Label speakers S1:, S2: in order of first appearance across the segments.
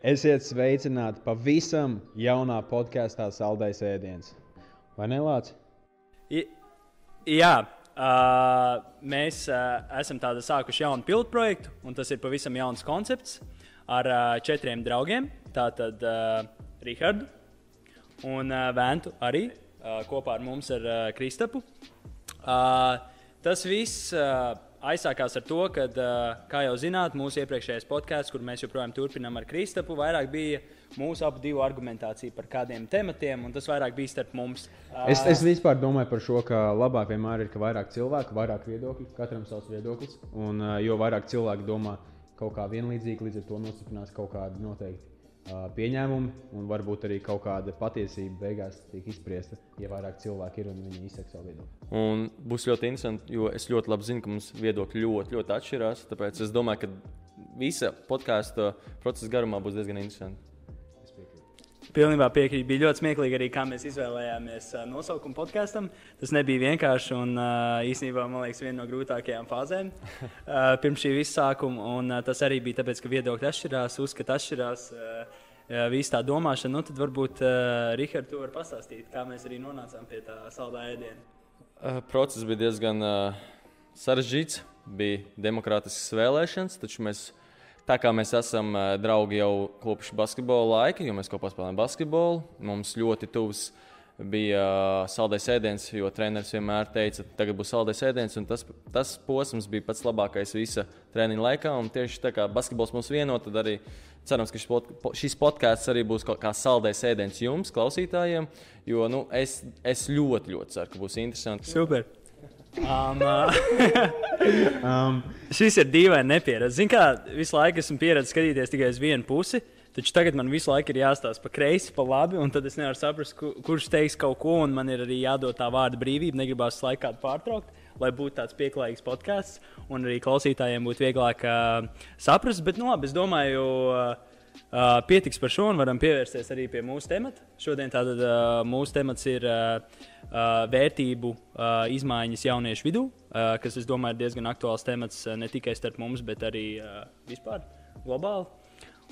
S1: Esiet sveicināti pavisam jaunā podkāstā Saldais ēdiens. Vai ne, Lācis?
S2: Jā, uh, mēs uh, esam tādu sākuši jaunu pilotu projektu, un tas ir pavisam jauns koncepts ar uh, četriem draugiem. Tātad uh, Rihardu un uh, Ventu arī uh, kopā ar mums ar uh, Kristapu. Uh, tas viss. Uh, aizsākās ar to, ka, kā jau zināt, mūsu iepriekšējais podkāsts, kur mēs joprojām turpinām ar Kristapu, vairāk bija mūsu abu divu argumentācija par kādiem tematiem, un tas vairāk bija starp mums.
S1: Es, es vispār domāju par šo, ka labāk vienmēr ir, ka vairāk cilvēku, vairāk viedokļu, katram savs viedoklis, un jo vairāk cilvēki domā kaut kā vienlīdzīgi, līdz ar to nostiprinās kaut kāda noteikti pieņēmumi, un varbūt arī kaut kāda patiesība beigās tiek izspriesta, ja vairāk cilvēki ir un viņi izsaka savu viedokli.
S3: Un būs ļoti interesanti, jo es ļoti labi zinu, ka mums viedokļi ļoti, ļoti atšķirās. Tāpēc es domāju, ka visa podkāstu procesa garumā būs diezgan interesanti.
S2: Pilnībā piekrītu. Bija ļoti smieklīgi arī, kā mēs izvēlējāmies nosaukumu podkāstam. Tas nebija vienkārši un īstenībā, man liekas, viena no grūtākajām fāzēm pirms šī visa sākuma. Un tas arī bija tāpēc, ka viedokļi atšķirās, uzskati atšķirās. Visa tā domāšana, nu tad varbūt uh, Rihards, tu vari pastāstīt, kā mēs arī nonācām pie tā saldā ēdiena.
S3: Uh, process bija diezgan uh, sarežģīts. Bija demokrātisks vēlēšanas, taču mēs Tā kā mēs esam draugi jau kopš basketbola laika, jo mēs kopā spēlējam basketbolu, mums ļoti tuvs bija saldais ēdiens, jo treneris vienmēr teica, ka tagad būs saldais ēdiens. Tas, tas posms bija pats labākais visa treniņa laikā. Tieši tā kā basketbols mums vieno, tad arī cerams, ka šis, pod, šis podkāsts arī būs kā saldais ēdiens jums, klausītājiem. Jo nu, es, es ļoti, ļoti ceru, ka būs interesanti.
S2: Super! Um, um, šis ir dīvaini nepieredzējis. Zinu, kā visu laiku esmu pieredzējis skatīties tikai uz vienu pusi. Taču tagad man visu laiku ir jāstāsta pa kreisi, pa labi, un tad es nevaru saprast, kur, kurš teiks kaut ko, un man ir arī jādod tā vārda brīvība. Negribās laiku kādu pārtraukt, lai būtu tāds pieklājīgs podkāsts, un arī klausītājiem būtu vieglāk uh, saprast. Bet, nu, labi, es domāju, Uh, pietiks par šo, un varam pievērsties arī pie mūsu temata. Šodien tātad, uh, mūsu temats ir uh, uh, vērtību uh, izmaiņas jauniešu vidū, uh, kas, es domāju, ir diezgan aktuāls temats uh, ne tikai starp mums, bet arī uh, vispār globāli.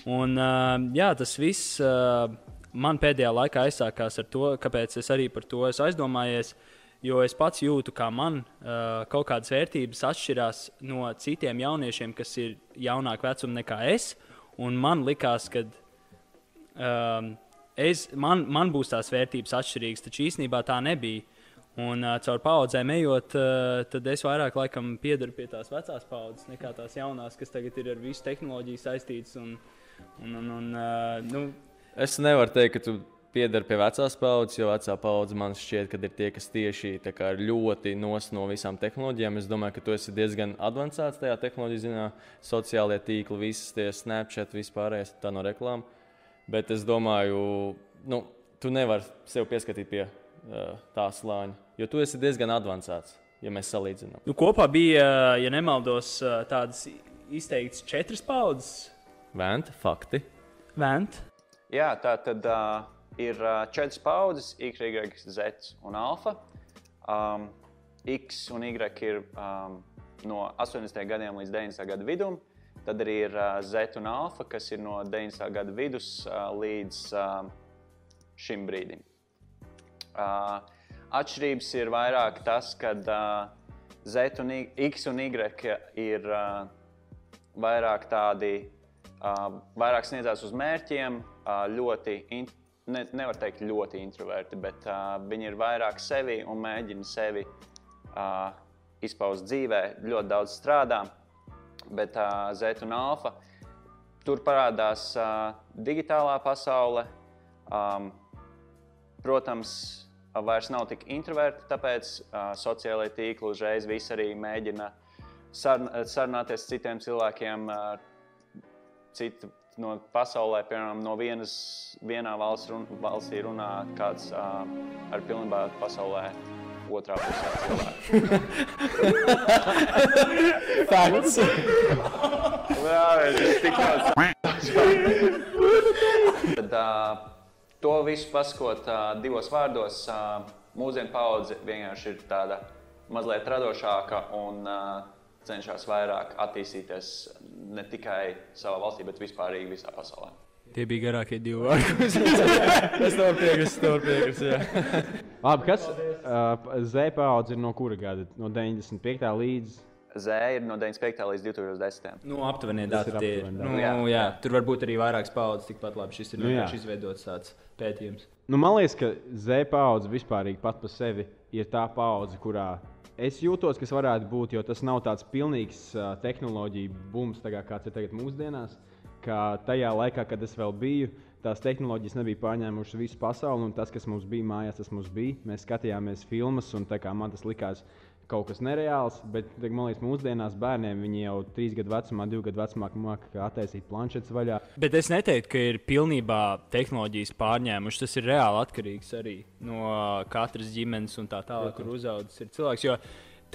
S2: Un, uh, jā, tas viss uh, man pēdējā laikā aizsākās ar to, kāpēc es arī par to esmu aizdomājies. Jo es pats jūtu, ka man uh, kaut kādas vērtības atšķirās no citiem jauniešiem, kas ir jaunāka vecuma nekā es. Uh, man likās, ka um, es, man, man būs tās vērtības atšķirīgas, taču īsnībā tā nebija. Un uh, caur paudzēm ejot, uh, tad es vairāk laikam piedaru pie tās vecās paudzes nekā tās jaunās, kas tagad ir ar visu tehnoloģiju saistītas. Un, un, un, un, uh, nu,
S3: es nevaru teikt, ka tu pieder pie vecās paudzes, jo vecā paudze man šķiet, ka ir tie, kas tieši kā, ļoti nos no visām tehnoloģijām. Es domāju, ka tu esi diezgan avansēts tajā tehnoloģijā ziņā, sociālajie tīkli, visas tie Snapchat, vispārējais tā no reklāmas. Bet es domāju, nu, tu nevari sev pieskatīt pie uh, tā slāņa, jo tu esi diezgan avansēts, ja mēs salīdzinām.
S2: Nu, kopā bija, ja nemaldos, tādas izteikts četras paudzes.
S3: Venta, fakti.
S2: Venta.
S4: Jā, tā tad. Uh ir četras paudzes, X, Y, Z un alfa. Um, X un Y ir um, no 80. gadiem līdz 90. gada vidum. Tad arī ir uh, Z un alfa, kas ir no 90. gada vidus uh, līdz uh, šim brīdim. Uh, atšķirības ir vairāk tas, ka uh, Z un y, X un Y ir uh, vairāk tādi, uh, vairāk sniedzās uz mērķiem, uh, ļoti ne, nevar teikt ļoti introverti, bet uh, viņi ir vairāk sevi un mēģina sevi uh, izpaust dzīvē. Ļoti daudz strādā, bet uh, Z un Alfa tur parādās uh, digitālā pasaule. Um, protams, vairs nav tik introverti, tāpēc uh, sociālai tīkli uzreiz visi arī mēģina sarunāties ar citiem cilvēkiem. Uh, citu no pasaulē, piemēram, no vienas vienā valsts run, valstī runā kāds uh, ar pilnībā pasaulē. Otrā pusē cilvēka.
S3: Fakts.
S4: Jā, tas tik daudz. Tad, uh, to visu pasakot uh, divos vārdos, uh, mūsdienu paudze vienkārši ir tāda mazliet radošāka un uh, cenšas vairāk attīstīties ne tikai savā valstī, bet vispār visā pasaulē.
S2: Tie bija garākie divi vārdi. es tam piekrītu, tam piekrītu.
S1: Labi, kas uh, Z paudze ir no kura gada? No 95. līdz.
S4: Z ir no 95. līdz 2010.
S2: Nu, aptuveni dati
S1: ir
S2: ir. Nu, jā,
S4: Jā.
S2: jā, tur var būt arī vairākas paudzes. Tikpat labi šis ir
S1: Nu,
S2: izveidots tāds pētījums.
S1: Nu, man liekas, ka Z paudze vispār pat par sevi ir tā paudze, kurā es jūtos, kas varētu būt, jo tas nav tāds pilnīgs uh, tehnoloģiju bums, kā kāds ir tagad mūsdienās. Kā tajā laikā, kad es vēl biju, tās tehnoloģijas nebija pārņēmušas visu pasauli, un tas, kas mums bija mājās, tas mums bija. Mēs skatījāmies filmas, un man tas likās kaut kas nereāls, bet man liekas, mūsdienās bērniem viņi jau trīs gadu vecumā, divu gadu vecumā māca attaisīt planšetes vaļā.
S2: Bet es neteiktu, ka ir pilnībā tehnoloģijas pārņēmušas. Tas ir reāli atkarīgs arī no katras ģimenes un tā tālāk, kur uzaugusi ir cilvēks. Jo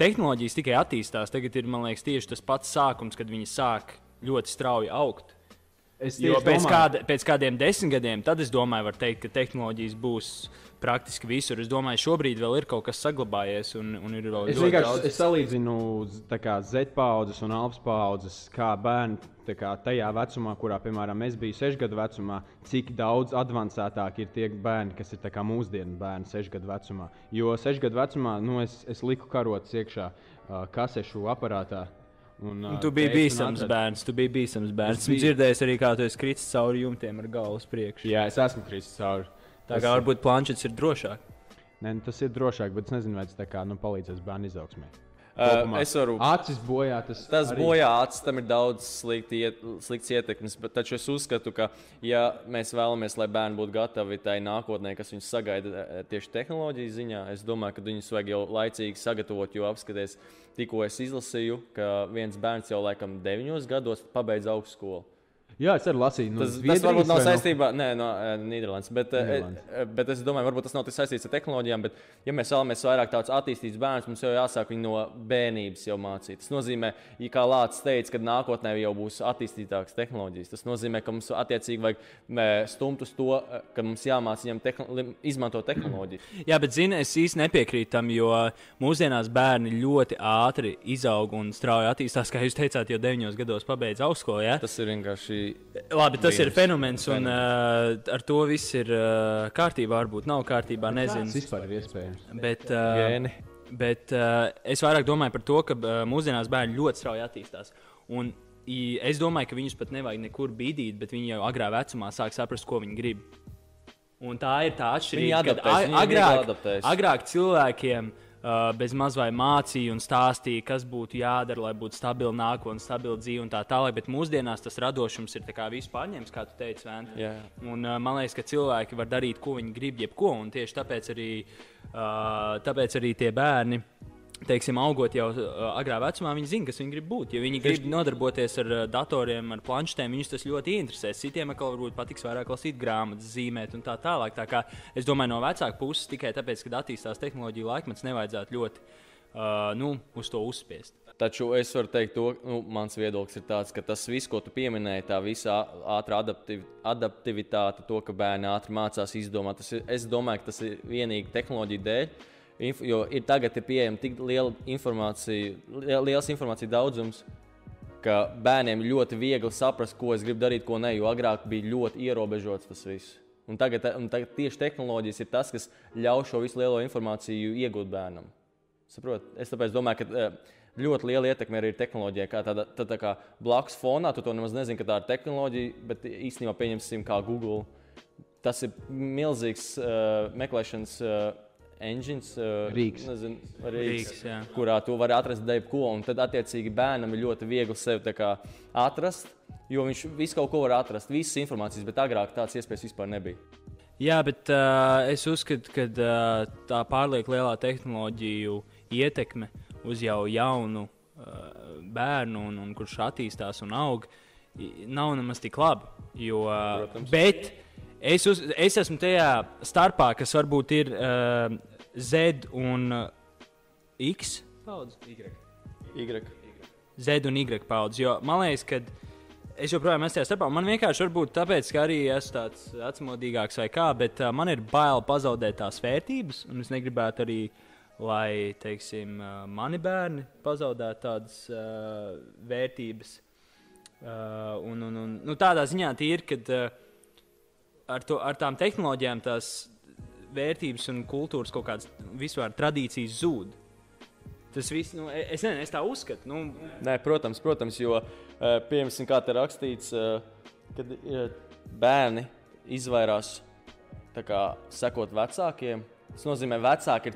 S2: tehnoloģijas tikai attīstās. Tagad ir liekas, tieši tas pats sākums, kad viņi sāk ļoti strauji augt.
S1: Es
S2: Jo pēc,
S1: domāju-
S2: kāda, pēc kādiem desmit gadiem, tad es domāju, var teikt, ka tehnoloģijas būs praktiski visur. Es domāju, šobrīd vēl ir kaut kas saglabājies un, un ir vēl
S1: Es
S2: ļoti
S1: vienkārši
S2: daudz.
S1: es salīdzinu z- paudzes un Alpas paudzes, kā bērni kā tajā vecumā, kurā, piemēram, es biju 6 gadu vecumā, cik daudz avansētāk ir tie bērni, kas ir mūsdienu bērni 6 gadu vecumā. Jo 6 gadu vecumā nu, es, es liku karotes iekšā uh, kasešu aparātā. Un,
S2: Un tu biji bīstams bērns. Tu biji bīstams bērns.
S1: Es biju.
S2: dzirdējis arī, kā tu esi kritis cauri jumtiem ar galvu uz priekšu.
S1: Jā, es esmu kristis cauri.
S2: Tā kā varbūt planšets ir drošāk.
S1: Nē, nu, tas ir drošāk, bet es nezinu, vai tas tā kā, nu, palīdzēs bērnu izaugsmē.
S3: Uh, es varu.
S1: Acis bojā tas.
S3: Tas
S1: arī-
S3: bojā acis, tam ir daudz slikti iet, slikts ietekmes, bet taču es uzskatu, ka, ja mēs vēlamies, lai bērni būtu gatavi tai nākotnē, kas viņus sagaida tieši tehnoloģijas ziņā, es domāju, ka viņus vajag jau laicīgi sagatavot, jo apskaties, tikko es izlasīju, ka viens bērns jau laikam deviņos gados pabeidz augstskolu.
S1: Jā, es arī lasīju. Nu,
S3: Tas, tas
S1: Zviedrijas
S3: varbūt nav
S1: no-
S3: saistībā ar no, Nīderlandes, bet, eh,
S1: Nīderlandes.
S3: eh, bet es domāju, varbūt tas nav tik saistīts ar tehnoloģijām. Bet, ja mēs vēlamies vairāk tādus attīstītus bērnus, mums jau jāsāk viņu no bērnības jau mācīt. Tas nozīmē, ja kā Lācis teica, ka nākotnē jau būs attīstītākas tehnoloģijas. Tas nozīmē, ka mums attiecīgi vajag eh, stumt uz to, eh, ka mums jāmācās viņam tehn izmantot tehnoloģijas.
S2: Jā, bet zini, es īsti nepiekrītu tam, jo mūsdienās bērni ļoti ātri izaug un strauji attīstās. Kā jūs teicāt, jau 9 gados pabeidz augstskolu. Ja?
S3: Tas ir vienkārši.
S2: Labi, tas ir
S3: Vīrus.
S2: fenomens, un uh, ar to viss ir uh, kārtībā. Varbūt nav kārtībā,
S1: Tas
S2: nezinu.
S1: vispār ir iespējams.
S2: Bet, uh,
S3: Gēni.
S2: bet uh, es vairāk domāju par to, ka uh, mūsdienās bērni ļoti strauji attīstās. Un, i, es domāju, ka viņus pat nevajag nekur bīdīt, bet viņi jau agrā vecumā sāk saprast, ko viņi grib. Un tā ir tā atšķirība.
S3: Viņi
S2: kad
S3: adaptēs,
S2: agrāk, agrāk cilvēkiem uh, bez maz vai mācīja un stāstīja, kas būtu jādara, lai būtu stabila nākotne, stabila dzīve un tā tālāk. Bet mūsdienās tas radošums ir viss pārņemts, kā tu teici, Vēnta.
S3: Jā.
S2: Un, uh, man liekas, ka cilvēki var darīt, ko viņi grib, jebko. Un tieši tāpēc arī, uh, tāpēc arī tie bērni. Teiksim, augot jau agrā vecumā, viņi zina, kas viņi grib būt. Ja viņi grib nodarboties ar datoriem, ar planšetēm, viņus tas ļoti interesē. Citiem atkal varbūt patiks vairāk lasīt grāmatas, zīmēt un tā tālāk. Tā kā es domāju, no vecāka puses tikai tāpēc, ka attīstās tehnoloģija laikmets, nevajadzētu ļoti uh, nu, uz to uzspiest.
S3: Taču es varu teikt, to, nu, mans viedoklis ir tāds, ka tas viss, ko tu pieminēji, tā visa ātrā adaptiv, adaptivitāte, to, ka bērni ātri mācās izdomāt, tas ir, es domāju, ka tas ir vienīgi tehnoloģija dēļ. Inf, jo ir tagad ir pieejama tik liela informācija, liel- liels informācijas daudzums, ka bērniem ļoti viegli saprast, ko es gribu darīt, ko nē, jo agrāk bija ļoti ierobežots tas viss. Un tagad, un tagad tieši tehnoloģijas ir tas, kas ļauj šo visu lielo informāciju iegūt bērnam. Saprot? Es domāju, ka eh, ļoti liela ietekme arī ir tehnoloģija. Kā tāda, tā, tā kā blakus fonā, tu to nemaz nezini, ka tā ir tehnoloģija, bet īstenībā pieņemsim kā Google. Tas ir milzīgs uh, meklēšanas uh, engines, uh,
S1: Rīks.
S3: Nezinu, rīks,
S2: Rīks, jā.
S3: kurā tu vari atrast jebko. Un tad, attiecīgi, bērnam ir ļoti viegli sevi atrast, jo viņš visu kaut ko var atrast, visas informācijas, bet agrāk tādas iespējas vispār nebija.
S2: Jā, bet uh, es uzskatu, ka uh, tā pārlieku lielā tehnoloģiju ietekme uz jau jaunu uh, bērnu, un, un kurš attīstās un aug, nav nemaz tik laba. Jo, uh,
S3: Protams.
S2: bet es, uz, es esmu tajā starpā, kas varbūt ir uh, Z un uh, X paudze.
S3: Y.
S2: Z un Y paudzes. Jo man liekas, ka es joprojām esmu tajā starpā. Man vienkārši varbūt tāpēc, ka arī esmu tāds vecmodīgāks vai kā, bet uh, man ir bail pazaudēt tās vērtības. Un es negribētu arī, lai teiksim, uh, mani bērni pazaudētu tādas uh, vērtības. Uh, un, un, un, nu, tādā ziņā ir, ka uh, ar, to, ar tām tehnoloģijām tās vērtības un kultūras kaut kādas vispār tradīcijas zūd. Tas viss, nu, e- es nezinu, es tā uzskatu. Nu,
S3: Nē, protams, protams, jo, eh, piemēram, kā te rakstīts, eh, kad bērni izvairās kā, sekot vecākiem. Tas nozīmē, ka vecāki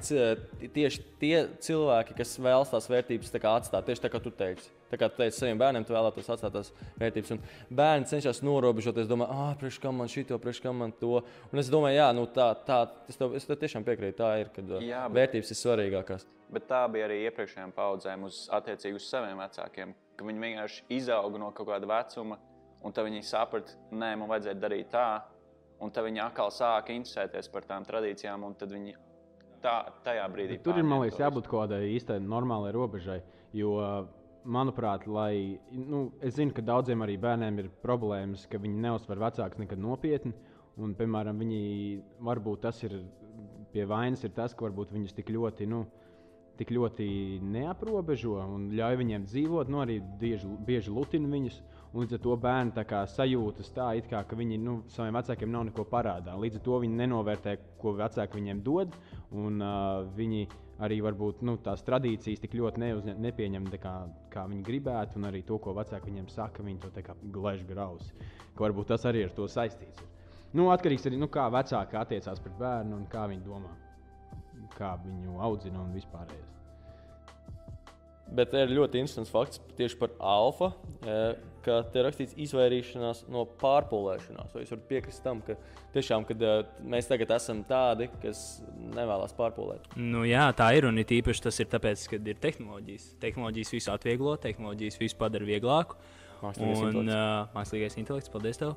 S3: ir tieši tie cilvēki, kas vēlas tās vērtības tā atstāt. Tieši tā kā tu teici. Tā kā tu teici saviem bērniem, tu vēlētos atstāt tās vērtības. Un bērni cenšas norobežoties, domā, ah, priekš kam man šito, priekš kam man to. Un es domāju, jā, nu, tā, tā es, tev, es tev tiešām piekrītu. Tā ir, kad jā,
S4: Jā, bet-
S3: vērtības ir svarīgākās.
S4: Bet tā bija arī iepriekšējām paudzēm, uz attiecīgi uz saviem vecākiem. Ka viņi vienkārši izauga no kaut kāda vecuma, un tad viņi saprata, nē, man vajadzēja darīt tā. Un tad viņi atkal sāka interesēties par tām tradīcijām, un tad viņi tā, tajā brīdī
S1: Tur ir, man liekas, jābūt kaut kādai īstai normālai robežai. Jo, manuprāt, lai, nu, es zinu, ka daudziem arī bērniem ir problēmas, ka viņi neuzsver vecākus nekad nopietni. Un, piemēram, viņi varbūt tas ir pie vainas, ir tas, ka viņus tik ļoti. Nu, Tik ļoti neaprobežo un ļauj viņiem dzīvot, nu arī bieži, bieži lutina viņus. Un līdz ar to bērni tā kā sajūtas tā, kā ka viņi nu, saviem vecākiem nav neko parādā. Līdz ar to viņi nenovērtē, ko vecāki viņiem dod. Un, uh, viņi arī varbūt nu, tās tradīcijas tik ļoti neuzņem, nepieņem kā, kā viņi gribētu. Un arī to, ko vecāki viņiem saka, viņi to glež grausi. Ka Varbūt tas arī ar to saistīts. Nu, atkarīgs arī no tā, kā vecāki attiecās pret bērnu un kā viņi domā, kā viņu audzina un vispārējais.
S3: Bet ir ļoti interesants fakts tieši par alfa, eh, ka te rakstīts izvairīšanās no pārpolēšanās. Vai jūs varat piekrist tam, ka tiešām kad, eh, mēs tagad esam tādi, kas nevēlas pārpolēt?
S2: Nu, jā, tā ir. Un it īpaši tas ir tāpēc, ka ir tehnoloģijas. Tehnoloģijas visu atvieglo, tehnoloģijas visu padara vieglāku.
S3: Mākslīgais
S2: Un,
S3: intelekts.
S2: uh, mākslīgais intelekts, paldies tev.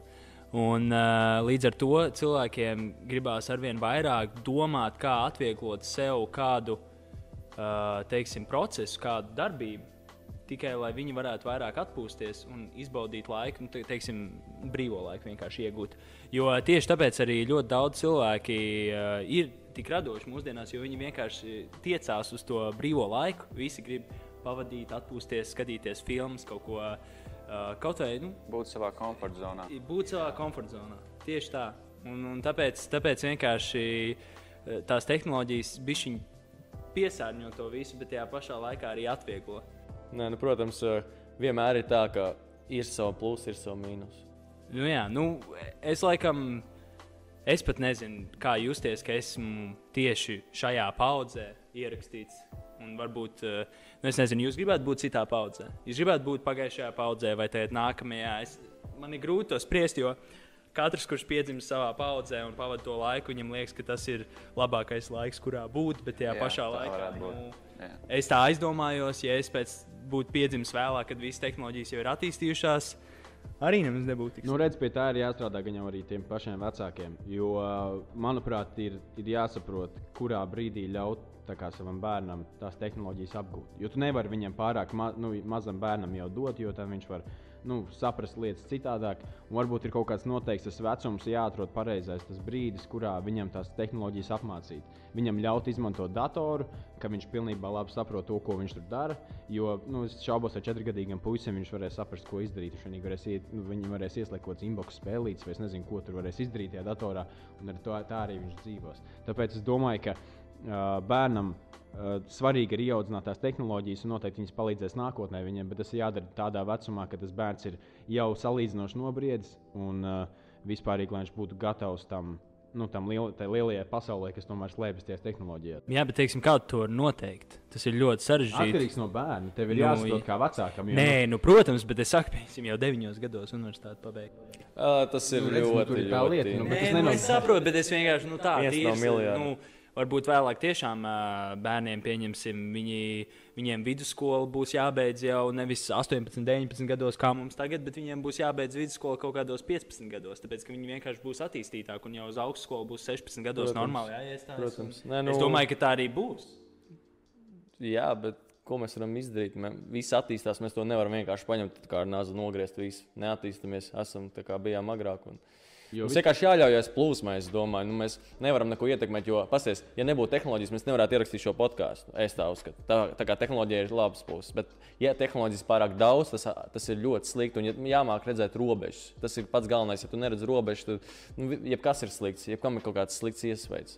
S2: Un, uh, līdz ar to cilvēkiem gribās arvien vairāk domāt, kā atvieglot sev kādu uh, teiksim, procesu, kādu darbību. Tikai lai viņi varētu vairāk atpūsties un izbaudīt laiku, nu, te, teiksim, brīvo laiku vienkārši iegūt. Jo tieši tāpēc arī ļoti daudz cilvēki uh, ir tik radoši mūsdienās, jo viņi vienkārši tiecās uz to brīvo laiku. Visi grib pavadīt, atpūsties, skatīties filmas, kaut ko uh, kaut vai nu,
S4: būt savā komforta zonā.
S2: būt savā komforta zonā. Tieši tā. Un, un tāpēc, tāpēc vienkārši eh, tās tehnoloģijas bišķiņ piesārņo to visu, bet tajā pašā laikā arī atvieglo.
S3: Nē, nu, protams, eh, vienmēr ir tā, ka ir sava plusa, ir sava mīnus.
S2: Nu, jā, nu, es laikam, es pat nezinu, kā justies, ka esmu tieši šajā paudzē ierakstīts. Un varbūt, eh, nu, es nezinu, jūs gribētu būt citā paudzē. Jūs gribētu būt pagājušajā paudzē vai tajā nākamajā. Es, man ir grūti to spriest, jo katrs, kurš piedzimst savā paudzē un pavadīja to laiku, viņam liekas, ka tas ir labākais laiks, kurā būt. Bet tajā
S4: Jā,
S2: pašā laikā nu,
S4: Jā.
S2: es tā aizdomājos, ja es pēc būtu piedzimis vēlāk, kad visas tehnoloģijas jau ir attīstījušās, arī nemaz nebūtu tik
S1: Nu, redz, pie tā ir jāstrādā gan jau arī tiem pašiem vecākiem. Jo, manuprāt, ir, ir jāsaprot, kurā brīdī ļaut kā, savam bērnam tās tehnoloģijas apgūt. Jo tu nevari viņam pārāk ma nu, mazam bērnam jau dot, jo tad viņš var nu, saprast lietas citādāk. Un varbūt ir kaut kāds noteikts tas vecums, jāatrod pareizais tas brīdis, kurā viņam tās tehnoloģijas apmācīt. Viņam ļaut izmantot datoru, ka viņš pilnībā labi saprot to, ko viņš tur dara. Jo nu, es šaubos, vai četrgadīgam puisim viņš varēs saprast, ko izdarīt. Viņš varēs, iet, nu, viņi varēs ieslēgt kaut kādas inbox spēlītes, vai es nezinu, ko tur varēs izdarīt tajā datorā, un ar to, tā arī viņš dzīvos. Tāpēc es domāju, ka uh, bērnam svarīgi ir ieaudzināt tās tehnoloģijas, un noteikti viņas palīdzēs nākotnē viņam, bet tas ir jādara tādā vecumā, kad tas bērns ir jau salīdzinoši nobriedzis un vispārīgi, lai viņš būtu gatavs tam. Nu, tam liel, lielajai pasaulē, kas tomēr slēpjas tajās tehnoloģijās.
S2: Jā, bet teiksim, kā to noteikt? Tas ir ļoti sarežģīti.
S1: Atkarīgs no bērna. Tev ir
S2: Nu,
S1: jāsaprot,
S2: jā.
S1: kā vecākam. jo,
S2: Nē, nu, protams, bet es saku, piemēram, jau 9 gados universitāti pabeigtu.
S3: Uh, tas ir
S1: Nu, redz, nu,
S3: ļoti,
S1: ir tā
S3: ļoti
S1: lieta, nu, bet
S2: Nē,
S1: tas
S2: nu,
S1: nenozīmē-
S2: es saprotu, bet es vienkārši nu, tā
S3: Viens no miljarda.
S2: Nu, varbūt vēlāk tiešām bērniem pieņemsim, viņi, viņiem vidusskola būs jābeidz jau nevis 18, 19 gados, kā mums tagad, bet viņiem būs jābeidz vidusskola kaut kādos 15 gados. Tāpēc, ka viņi vienkārši būs attīstītāki un jau uz augstskolu būs 16 gados
S3: Protams,
S2: normāli jāiestājas.
S3: protams. Nē, nu-
S2: Es domāju, ka tā arī būs.
S3: Jā, bet ko mēs varam izdarīt? Mēs visi attīstās, mēs to nevaram vienkārši paņemt kā ar nāzi nogriezt. Visi neattīstāmies, esam tā kā bijām agrāk. Un...
S1: Jo
S3: Mums
S1: vi-
S3: vienkārši jāļaujas plūsmai, es domāju. Nu, mēs nevaram neko ietekmēt, jo, pasties, ja nebūtu tehnoloģijas, mēs nevarētu ierakstīt šo podkāstu. Es tā uzskatu. Tā, tā kā tehnoloģija ir labas puses, bet, ja tehnoloģijas pārāk daudz, tas, tas ir ļoti slikti. Un jāmāk redzēt robežas. Tas ir pats galvenais. Ja tu neredz robežas, tad nu, jebkas ir slikts, jebkam ir kaut kāds slikts iespējas.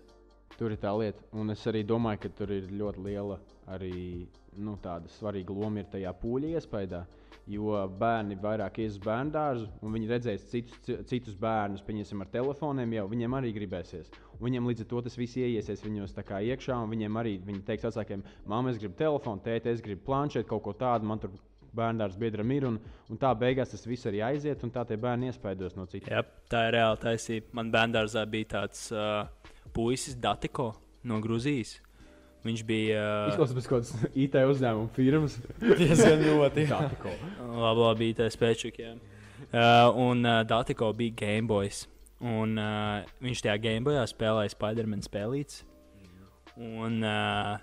S1: Tur ir tā lieta, un es arī domāju, ka tur ir ļoti liela arī nu, tāda svarīga loma ir tajā pūļa iespējā. Jo bērni vairāk ies uz bērnu dārzu, un viņi redzēs citus, ci- citus bērnus, pieņemsim, ar telefoniem, jau viņiem arī gribēsies. Un viņiem līdz ar to tas viss ieiesies viņos iekšā, un viņiem arī viņi teiks vecākiem, māma, es gribu telefonu, tēti, es gribu planšetu, kaut ko tādu. Man tur bērnu biedram ir, un, un tā beigās tas viss arī aiziet, un tā tie bērni iespaidos no citiem.
S2: Jā, tā ir reāla taisība. Man bērngārzā bija tāds uh, puisis, Datiko no Grūzijas. Viņš bija. Uh,
S1: Izklausās pēc kaut kādas IT uzņēmuma firmas.
S3: Diezgan ļoti.
S1: Tātiko.
S2: Labi, labi, tā spēcīga. Uh, un uh, Datiko bija Gameboys. Un uh, viņš tajā Gameboyā spēlēja Spider-Man spēlītes. Un uh,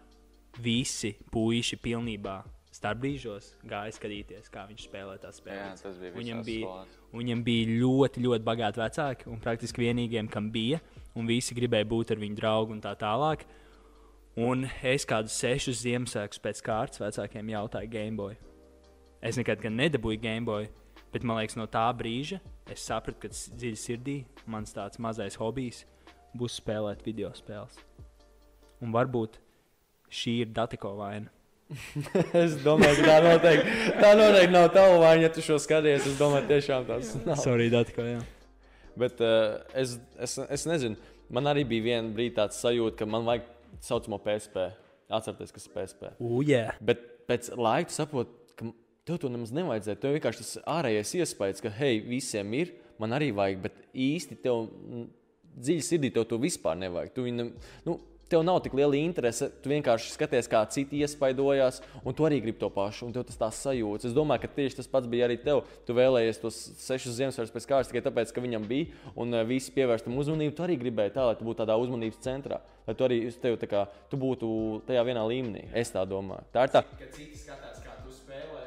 S2: visi puiši pilnībā starpbrīžos gāja skatīties, kā viņš spēlē tās
S4: Jā,
S2: spēles.
S4: tas bija
S2: Viņam bija, viņam bija ļoti, ļoti bagāti vecāki, un praktiski vienīgiem, kam bija, un visi gribēja būt ar viņu draugu un tā tālāk. Un es kādus sešus Ziemassvētkus pēc kārtas vecākiem jautāju Gameboy. Es nekad gan nedabūju Gameboy, bet man liekas, no tā brīža es sapratu, ka dziļi sirdī mans tāds mazais hobijs būs spēlēt video spēles. Un varbūt šī ir Datiko vaina.
S3: Es domāju, ka tā noteikti, tā noteikti nav tava vaina, ja tu šo skaties. Es domāju, tiešām tas nav.
S2: Sorry, Datiko. Jā.
S3: Bet uh, es, es, es nezinu, man arī bija viena brīdī tāds sajūta, ka man vajag tā saucamo PSP. Atcerieties, kas ir PSP.
S2: Ujē!
S3: Bet pēc laika tu saproti, ka tev to nemaz nevajadzēja. Tev vienkārši tas ārējais iespējas, ka, hei, visiem ir, man arī vajag, bet īsti tev mm, dziļi sirdī tev to vispār nevajag. Tu viņam, nu, tev nav tik liela interese. Tu vienkārši skaties, kā citi iespaidojās, un tu arī gribi to pašu. Un tev tas tā sajūta. Es domāju, ka tieši tas pats bija arī tev. Tu vēlējies tos sešus Ziemassvētkus pēc kārtas tikai tāpēc, ka viņam bija, un uh, visi pievērst tam uzmanību. Tu arī gribēji tā, lai tu būtu tādā uzmanības centrā. Lai tu arī tā kā, tu būtu tajā vienā līmenī. Es tā domāju. Tā ir tā.
S1: Kad citi skatās, kā tu spēlē,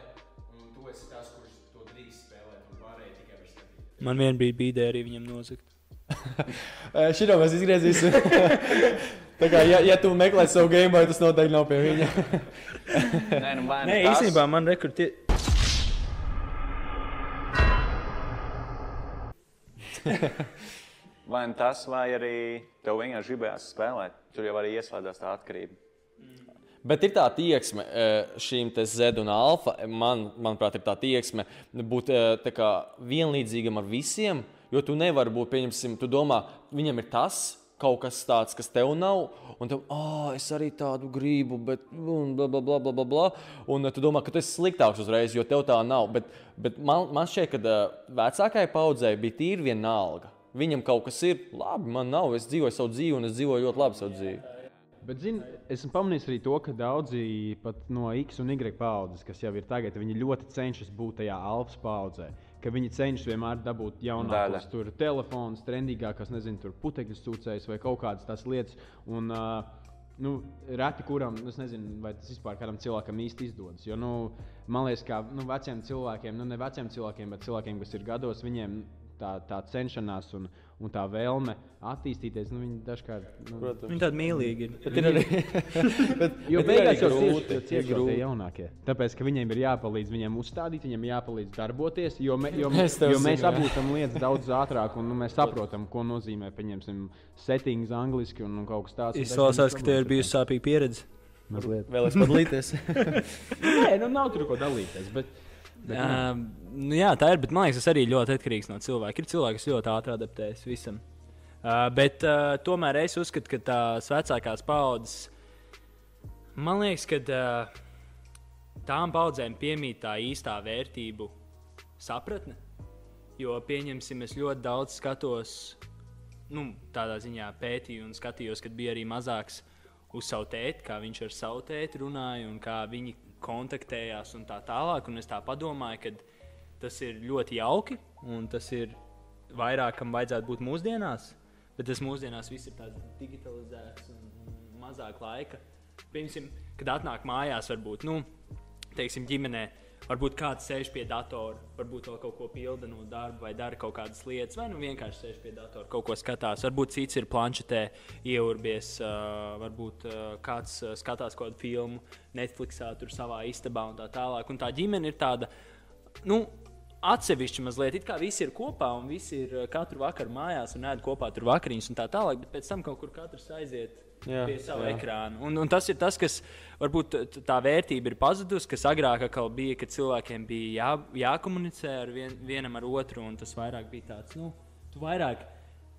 S1: un tu esi tas, kurš to drīz spēlēt, un pārējie tikai var skatīties.
S2: Man brīdī bija arī viņam nozagt.
S3: Šito mēs izgriezīsim. Tā kā, ja, ja tu meklē savu game, tas noteikti nav pie viņa.
S4: Nē, nu, vai nu
S2: Nē,
S4: tas-
S2: īstenībā man rekrutē.
S4: Vai nu tas, vai arī tev vienkārši gribējās spēlēt. Tur jau arī ieslēdzās tā atkarība.
S3: Bet ir tā tieksme eh, šīm te Z un alfa. Man, manuprāt, ir tā tieksme būt eh, tā kā vienlīdzīgam ar visiem. Jo tu nevari būt, pieņemsim, tu domā, viņam ir tas. Kaut kas tāds, kas tev nav, un tev, ah, es arī tādu gribu, bet, un bla, bla, bla, bla, bla, bla. Un eh, tu domā, ka tu esi sliktāks uzreiz, jo tev tā nav. Bet, bet man, man šķiet, ka uh, vecākajai paudzei bija tīri vienalga. Viņam kaut kas ir, labi, man nav, es dzīvoju savu dzīvi, un es dzīvoju ļoti labi savu dzīvi.
S1: Bet, zini, esmu pamanījis arī to, ka daudzi pat no X un Y paudzes, kas jau ir tagad, viņi ļoti cenšas būt tajā alfa paudzē. Ka viņi cenšas vienmēr dabūt jaunākos, tur telefonus, trendīgākās, nezinu, tur putekļu sūcējus vai kaut kādas tās lietas. Un, uh, nu, reti kuram, es nezinu, vai tas vispār kādam cilvēkam īsti izdodas. Jo, nu, man liekas, ka nu, veciem cilvēkiem, nu, ne veciem cilvēkiem, bet cilvēkiem, kas ir gados, viņiem tā, tā cenšanās un, un tā vēlme attīstīties, nu, viņi dažkārt. Nu,
S3: Protams.
S2: Viņi tādi mīlīgi ir.
S3: Bet ir arī. bet,
S1: Jo
S3: bet ir
S1: beigās jau
S3: grūti, ir
S1: tie jaunākie. Tāpēc, ka viņiem ir jāpalīdz viņiem uzstādīt, viņiem jāpalīdz darboties, jo, me, jo,
S3: Es
S1: jo mēs apgūstam lietas daudz ātrāk, un nu, mēs saprotam, ko nozīmē, pieņemsim, settings angliski un, un kaut kas tāds.
S2: Izklausās,
S1: dažreiz
S2: ka tev ir bijusi sāpīga pieredze.
S1: Mazliet.
S3: Vēl es padalīties.
S1: Nē, nu nav tur ko dalīties. Bet, bet.
S2: Um, nu, jā, tā ir. Bet man liekas, tas arī ļoti atkarīgs no cilvēka. Ir cilvēki, kas ļoti ātri adaptējas visam. Uh, bet uh, tomēr es uzskatu, ka tās vecākās paudzes, man liekas, ka uh, tām paudzēm piemīt tā īstā vērtību sapratne. Jo, pieņemsim, es ļoti daudz skatos, nu, tādā ziņā pētīju un skatījos, kad bija arī mazāks uz savu tēti, kā viņš ar savu tēti runāja un kā viņi kontaktējās un tā tālāk. Un es tā domāju, ka tas ir ļoti jauki un tas ir vairāk, kam vajadzētu būt mūsdienās. Bet tas mūsdienās viss ir tāds digitalizēts un, mazāk laika. Piemēram, kad atnāk mājās, varbūt, nu, teiksim, ģimenē Varbūt kāds sēž pie datora, varbūt vēl kaut ko pilda no darba, vai dara kaut kādas lietas, vai nu vienkārši sēž pie datora, kaut ko skatās. Varbūt cits ir planšetē, ieurbies, uh, varbūt uh, kāds skatās kādu filmu, Netflixā, tur savā istabā un tā tālāk. Un tā ģimene ir tāda, nu, atsevišķi mazliet. It kā visi ir kopā un visi ir katru vakaru mājās un ēd kopā tur vakariņas un tā tālāk, bet pēc tam kaut kur katrs aiziet jā, pie sava jā. ekrāna. Un, un tas ir tas, kas varbūt tā vērtība ir pazudusi, kas agrāk bija, kad cilvēkiem bija jā, jākomunicē ar vien, vienam ar otru, un tas vairāk bija tāds, nu, tu vairāk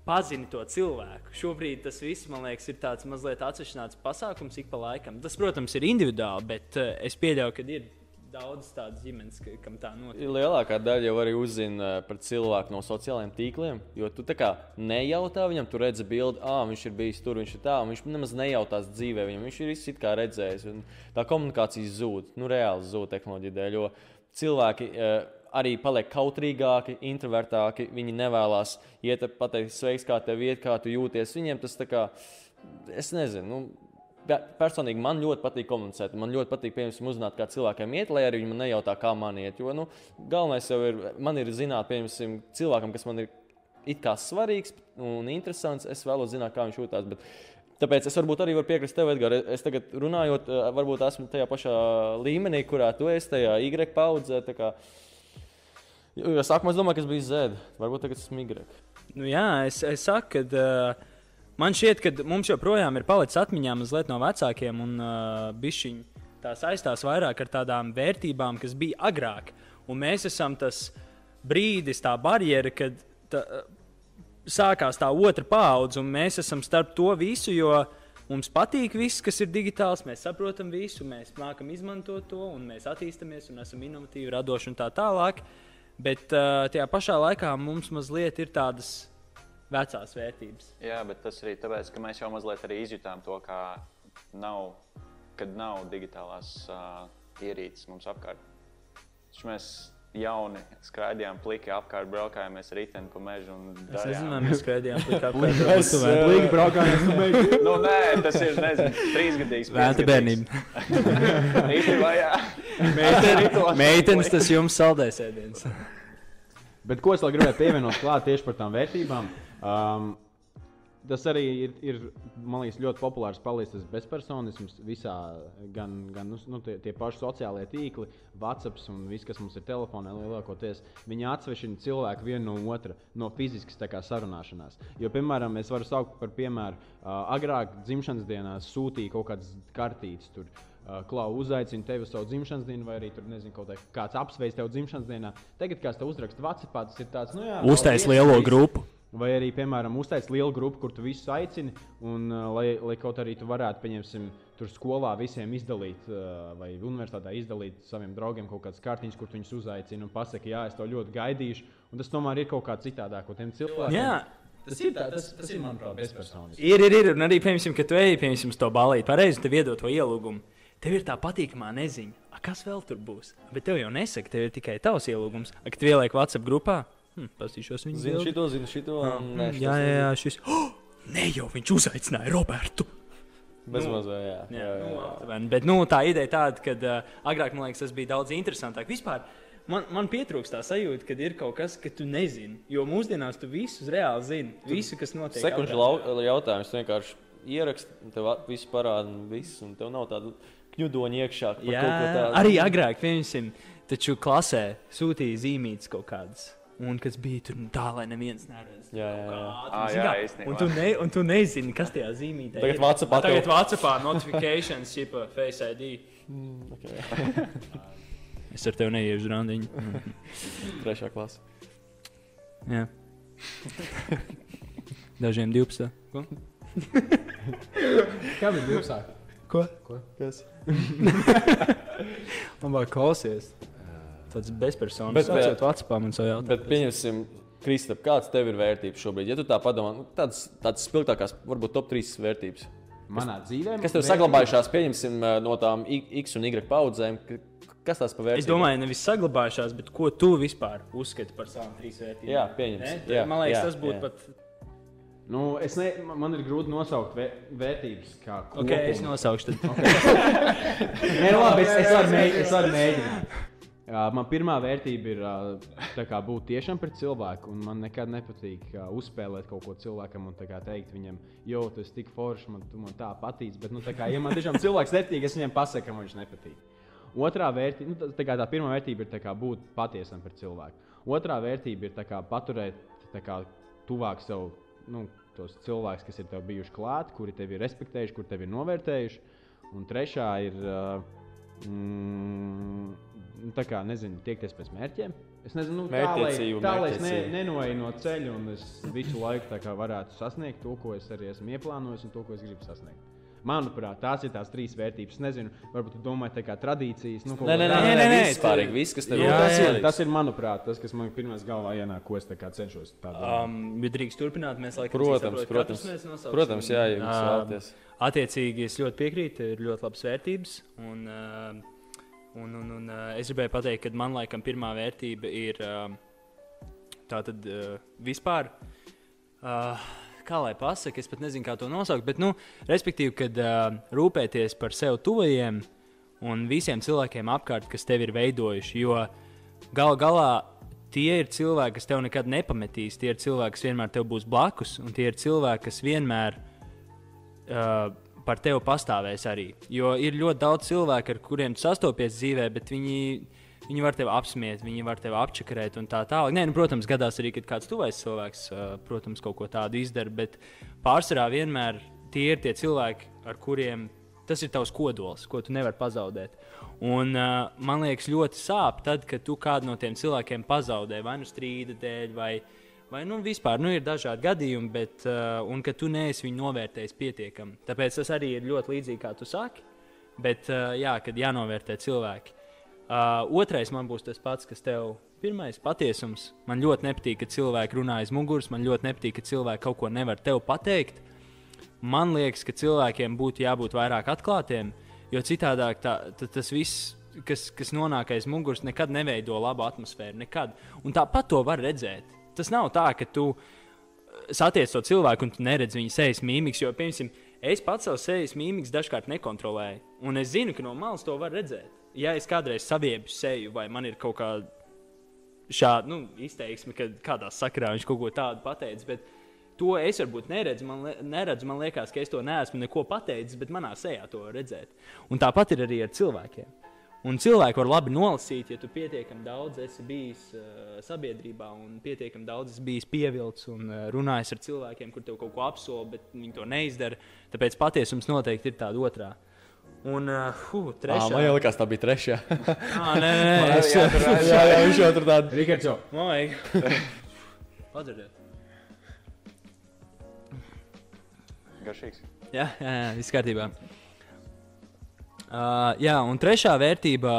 S2: pazini to cilvēku. Šobrīd tas viss, man liekas, ir tāds mazliet atsevišķināts pasākums ik pa laikam. Tas, protams, ir individuāli, bet uh, es pieļauju, ka ir daudz tādas ģimenes, ka, kam tā notiek.
S3: Lielākā daļa jau arī uzzina eh, par cilvēku no sociālajiem tīkliem. Jo tu tā kā nejautā viņam, tu redzi bildi, ah, viņš ir bijis tur, viņš ir tā, un viņš nemaz nejautās dzīvē. Viņam viņš ir viss kā redzējis. Tā komunikācija zūd, nu reāli zūd tehnoloģija dēļ. Jo cilvēki uh, arī paliek kautrīgāki, introvertāki. Viņi nevēlas iet pateikt, sveiks, kā tev iet, kā tu jūties. Viņiem tas tā kā, es nezinu. Nu, personīgi man ļoti patīk komunicēt. Man ļoti patīk, piemēram, uzzināt, kā cilvēkiem iet, lai arī viņi man nejautā, kā man iet. Jo nu, galvenais jau ir, man ir zināt, piemēram, cilvēkam, kas man ir it kā svarīgs un interesants. Es vēlos zināt, kā viņš jūtas. Bet... Tāpēc es varbūt arī varu piekrist tev, Edgars. Es tagad runājot, eh, varbūt esmu tajā pašā līmenī, kurā tu esi, tajā Y paudzē. Jo sākumā es domāju, ka es biju Z. Varbūt tagad esmu Y.
S2: Nu, jā, es, es saku, ka. Uh Man šķiet, ka mums joprojām ir palicis atmiņā mazliet no vecākiem, un uh, bišķiņi tā saistās vairāk ar tādām vērtībām, kas bija agrāk. Un mēs esam tas brīdis, tā barjera, kad tā, sākās tā otra paudze, un mēs esam starp to visu, jo mums patīk viss, kas ir digitāls, mēs saprotam visu, mēs mākam izmantot to, un mēs attīstāmies, un esam inovatīvi, radoši un tā tālāk. Bet uh, tajā pašā laikā mums mazliet ir tādas vecās vērtības.
S4: Jā, bet tas arī tāpēc, ka mēs jau mazliet arī izjutām to, ka nav, kad nav digitālās uh, ierīces mums apkārt. Taču mēs jauni skraidījām pliki apkārt, braukājāmies riteni pa mežu.
S2: Es nezinu, mēs skraidījām pliki apkārt.
S1: Mēs pliki braukājāmies pa mežu.
S4: nu, nē, tas ir, nezinu, trīsgadīgs.
S2: Vēta bērnība.
S4: Īstenībā, jā.
S2: Meitenes, tas jums saldēs ēdiens.
S1: Bet ko es vēl gribēju pievienot klāt tieši par tām vērtībām? Um, tas arī ir, ir liekas, ļoti populārs palīdzības bezpersonisms visā, gan, gan nu, nu, tie, tie paši sociālie tīkli, WhatsApp un viss, kas mums ir telefonā, lielākoties. Viņi atsvešina cilvēku vienu no otra no fiziskas sarunāšanās. Jo, piemēram, es varu saukt par piemēru, agrāk dzimšanas dienā sūtīja kaut kādas kartītes. Tur. Uh, Klau uzaicina tevi uz savu dzimšanas dienu, vai arī tur nezinu, kā kāds apsveic tevi dzimšanas dienā. Tagad, kā es te uzrakstu WhatsApp, tas ir tāds, nu jā,
S2: uztais lielo grupu.
S1: Vai arī, piemēram, uztaisīt lielu grupu, kur tu visus aicini, un uh, lai, lai kaut arī tu varētu, pieņemsim, tur skolā visiem izdalīt, uh, vai universitātē izdalīt saviem draugiem kaut kādas kartiņas, kur viņus uzaicina un pasakā, jā, es to ļoti gaidīšu. Un tas tomēr ir kaut kā citādāk, ko tiem cilvēkiem.
S2: Jā.
S1: Tas ir, tā, tas, tas ir manuprāt, bezpersonisks.
S2: Ir, ir, ir. Un arī, piemēram, kad tu ej, piemēram, to balīti, pareizi, tev iedod to ielūgumu. Tev ir tā patīkamā neziņa, A, kas vēl tur būs. Bet tev jau nesaka, tev ir tikai tavs ielūgums. A, kad tu ieliek WhatsApp grupā, Hmm, Pastīšos viņu.
S3: Zinu šito, zinu šito.
S2: Ah, nē, jā, jā, jā, šis. Oh, ne jau viņš uzaicināja Robertu.
S3: Bezmazliet, nu, jā. jā, jā,
S2: jā. jā. Nu, Bet nu, tā ideja tāda, ka uh, agrāk man liekas, tas bija daudz interesantāk. Vispār man, man pietrūkst tā sajūta, ka ir kaut kas, ka tu nezini. Jo mūsdienās tu visus reāli zini. Visu, kas notiek.
S3: Sekundžu jautājums vienkārši ieraksti, tev viss parāda, un viss, un tev nav tādu kļūdoņu iekšā.
S2: Jā, arī agrāk, piemēram, taču klasē sūtīja zīmītes kaut kādas. Un kas bija tur nu, tā, lai neviens neredz.
S3: Jā, jā, jā.
S4: Ah, jā, jā
S2: un, tu ne, un tu nezini, kas tajā zīmītē
S3: ir. Tagad Vācijā
S2: tagad Vācijā notifications, jipa Face ID.
S3: Mm, okay.
S2: es ar tevi neiešu randiņu.
S3: Trešā klase.
S2: Jā. Dažiem 12. Ko?
S1: Kam ir 12?
S2: Ko?
S1: Ko?
S3: Kas?
S2: Man vajag klausies tāds bezpersonisks. Bet, bet, Vācijā man savu jautājumu.
S3: Bet pieņemsim, Kristap, kāds tev ir vērtības šobrīd? Ja tu tā padomā, nu, tādas, tādas spilgtākās, varbūt top 3 vērtības.
S1: Manā dzīvē.
S3: Kas tev vērtības? saglabājušās, pieņemsim, no tām X un Y paudzēm? Kas tās par vērtībām?
S2: Es domāju, nevis saglabājušās, bet ko tu vispār uzskati par savām trīs vērtībām?
S3: Jā, pieņemsim. Jā,
S2: man liekas,
S3: jā,
S2: tas būtu pat.
S1: Nu, es ne, man ir grūti nosaukt vē, vērtības. Kā
S2: okay, es nosaukšu.
S1: Nē, labi, es, es varu mēģināt. Es varu mēģināt. Uh, man pirmā vērtība ir uh, kā būt tiešām pret cilvēku, un man nekad nepatīk uh, uzspēlēt kaut ko cilvēkam un teikt viņam, jo tu esi tik foršs, man, man tā patīc. Bet, nu, kā, ja man tiešām cilvēks nepatīk, es viņam pasaku, ka man viņš nepatīk. Otrā vērtība, nu, tā, tā, tā pirmā vērtība ir kā būt patiesam pret cilvēku. Otrā vērtība ir kā paturēt kā tuvāk sev nu, tos cilvēkus, kas ir tev bijuši klāt, kuri tevi ir respektējuši, kuri tevi ir novērtējuši. Un trešā ir. Uh, mm, tā kā nezinu, tiekties pēc mērķiem. Es nezinu, nu, tā, lai, tā, lai es ne, nenoeju no ceļa un es visu laiku varētu sasniegt to, ko es arī esmu ieplānojis un to, ko es gribu sasniegt. Manuprāt, tās ir tās trīs vērtības. Es nezinu, varbūt jūs domājat, tā kā tradīcijas. Nu,
S3: Nē, nē, nē, nē, nē,
S2: nē,
S3: vispārīgi. Viss, kas tev
S2: Jā,
S1: tas,
S2: jā.
S1: ir, tas ir, manuprāt, tas, kas man pirmais galvā ienāk, ko es tā cenšos. tā domāt.
S2: Um, bet drīkst turpināt, mēs laikam
S3: Protams, protams.
S2: nosauksim.
S3: Protams, jā, ja jūs
S2: Um,
S3: vēlaties.
S2: Attiecīgi, es ļoti piekrītu, ir ļoti labas vērtības. Un, uh, un, un, un uh, es gribēju pateikt, ka man laikam pirmā vērtība ir uh, tā tad uh, vispār. Uh, kā lai pasakā, es pat nezinu, kā to nosaukt. Bet, nu, respektīvi, kad uh, rūpēties par sev tuvajiem un visiem cilvēkiem apkārt, kas tevi ir veidojuši. Jo gal galā tie ir cilvēki, kas tev nekad nepametīs. Tie ir cilvēki, kas vienmēr tev būs blakus, un tie ir cilvēki, kas vienmēr uh, par tevi pastāvēs arī. Jo ir ļoti daudz cilvēku, ar kuriem sastopies dzīvē, bet viņi, viņi var tevi apsmiet, viņi var tevi apčakarēt un tā tālāk. Nē, nu, protams, gadās arī, kad kāds tuvais cilvēks uh, protams, kaut ko tādu izdara, bet pārsvarā vienmēr tie ir tie cilvēki, ar kuriem tas ir tavs kodols, ko tu nevari pazaudēt. Un, uh, man liekas, ļoti sāp, tad, kad tu kādu no tiem cilvēkiem pazaudē, vai nu strīda dēļ, vai, vai nu, vispār nu, ir dažādi gadījumi, bet, uh, ka tu neesi viņu novērtējis pietiekami. Tāpēc tas arī ir ļoti līdzīgi, kā tu saki. Bet, uh, jā, kad jānovērtē cilvēki. Uh, otrais man būs tas pats, kas tev pirmais - patiesums. Man ļoti nepatīk, ka cilvēki runā aiz muguras. Man ļoti nepatīk, ka cilvēki kaut ko nevar tev pateikt. Man liekas, ka cilvēkiem būtu jābūt vairāk atklātiem, jo citādi tas viss, kas, kas nonāk aiz muguras, nekad neveido labu atmosfēru. Nekad. Un tāpat to var redzēt. Tas nav tā, ka tu satiec to cilvēku un tu neredzi viņa sejas mīmīkas. Jo, piemēram, es pats savu sejas mīmīkas dažkārt nekontrolēju. Un es zinu, ka no malas to var redzēt. Ja es kādreiz saviebu seju, vai man ir kaut kāda šāda nu, izteiksme, kad kādā sakarā viņš kaut ko tādu pateicis. Bet to es varbūt neredzu. Man, neredzu. man liekas, ka es to neesmu neko pateicis, bet manā sejā to redzēt. Un tāpat ir arī ar cilvēkiem. Un cilvēki var labi nolasīt, ja tu pietiekami daudz esi bijis uh, sabiedrībā un pietiekami daudz esi bijis pievilcis un uh, runājis ar cilvēkiem, kur tev kaut ko apsola, bet viņi to neizdara. Tāpēc patiesums noteikti ir tāda otrā. Un uh, trešā.
S3: Man jau likās, tā bija trešā.
S2: Ah, nē, nē, nē, es,
S3: jā, jā, viņš jau tur tādu.
S1: Rikards, jau.
S2: Vajag. Padzirdiet.
S4: Garšīgs.
S2: Jā, jā, jā viss kārtībā. Uh, jā, un trešā vērtība,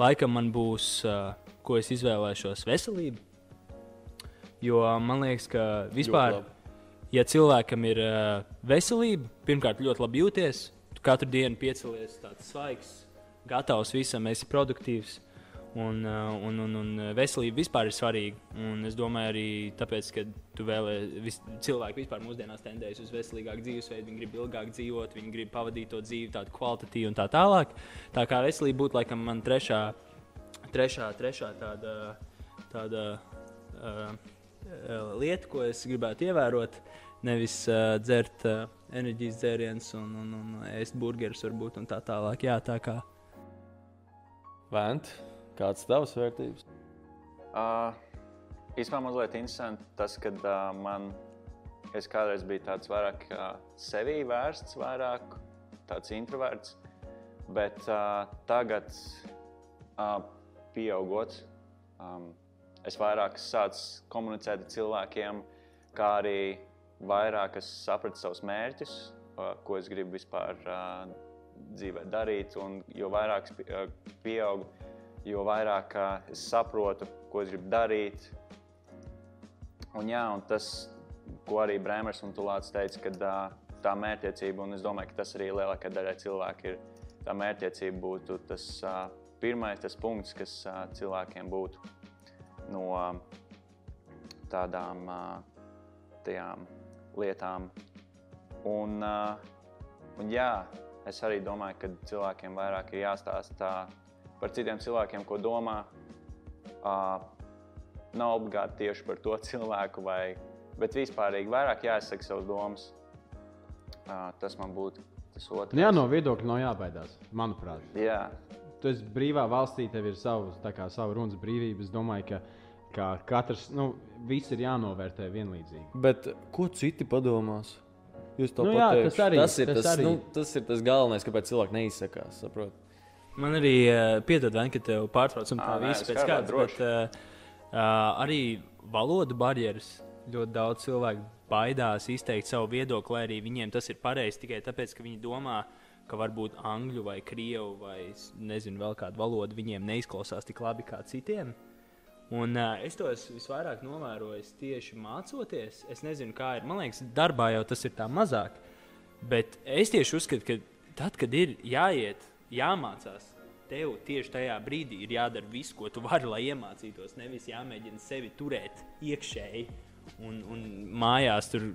S2: laikam, man būs, uh, ko es izvēlēšos, veselība. Jo man liekas, ka vispār, ja cilvēkam ir uh, veselība, pirmkārt, ļoti labi jūties, tu katru dienu piecelies tāds svaigs, gatavs visam, esi produktīvs. Un, uh, un, un, un veselība vispār ir svarīga. Un es domāju, arī tāpēc, ka tu vēlējies, cilvēki vispār mūsdienās tendējas uz veselīgāku dzīvesveidu, viņi grib ilgāk dzīvot, viņi grib pavadīt to dzīvi tādu kvalitatīvu un tā tālāk. Tā kā veselība būtu laikam man trešā, trešā, trešā tāda, tāda uh, uh, lieta, ko es gribētu ievērot. Nevis uh, dzert uh, enerģijas dzērienus un, un, un ēst burgerus, varbūt tā tālāk. Jā, tā kā.
S3: Vēnt, kāds ir tavs vērtības?
S4: Uh, īstenībā mazliet interesanti tas, ka uh, man es kādreiz biju tāds vairāk uh, sevī vērsts, vairāk tāds introverts. Bet uh, tagad, uh, pieaugot, um, es vairāk sācu komunicēt ar cilvēkiem, kā arī vairāk es sapratu savus mērķus, ko es gribu vispār dzīvē darīt. Un jo vairāk es pi- pieaugu, jo vairāk es saprotu, ko es gribu darīt. Un, jā, un tas, ko arī Brēmers un Tulāts teica, ka tā mērķtiecība, un es domāju, ka tas arī lielākajai daļai cilvēku ir, tā mērķtiecība būtu tas pirmais tas punkts, kas cilvēkiem būtu no tādām tajām lietām. Un, uh, un jā, es arī domāju, ka cilvēkiem vairāk ir jāstāsta tā, par citiem cilvēkiem, ko domā. Uh, nav obligāti tieši par to cilvēku, vai, bet vispārīgi vairāk jāizsaka savas domas. Uh, tas man būtu tas otrs.
S1: Nu, jā, no viedokļa nav jābaidās, manuprāt.
S4: Jā.
S1: Tu esi brīvā valstī, tev ir savs, kā, sava runas brīvība. Es domāju, ka, ka katrs, nu, viss ir jānovērtē vienlīdzīgi.
S3: Bet ko citi padomās? Jūs to
S1: Nu jā,
S3: pateikšu.
S1: tas arī,
S3: tas, ir
S1: tas
S3: tas,
S1: arī.
S3: nu, tas ir tas galvenais, kāpēc cilvēki neizsakās. Saprot?
S2: Man arī uh, piedod, Vain, ka tev pārtrauc un tā viss pēc
S4: droši.
S2: Bet, uh, uh, arī valodu barjeras ļoti daudz cilvēku baidās izteikt savu viedokli, lai arī viņiem tas ir pareizi tikai tāpēc, ka viņi domā, ka varbūt angļu vai krievu vai nezinu, vēl kādu valodu viņiem neizklausās tik labi kā citiem. Un, uh, es to esmu visvairāk novērojis tieši mācoties. Es nezinu, kā ir. Man liekas, darbā jau tas ir tā mazāk. Bet es tieši uzskatu, ka tad, kad ir jāiet, jāmācās, tev tieši tajā brīdī ir jādara viss, ko tu vari, lai iemācītos. Nevis jāmēģina sevi turēt iekšēji. Un, un mājās tur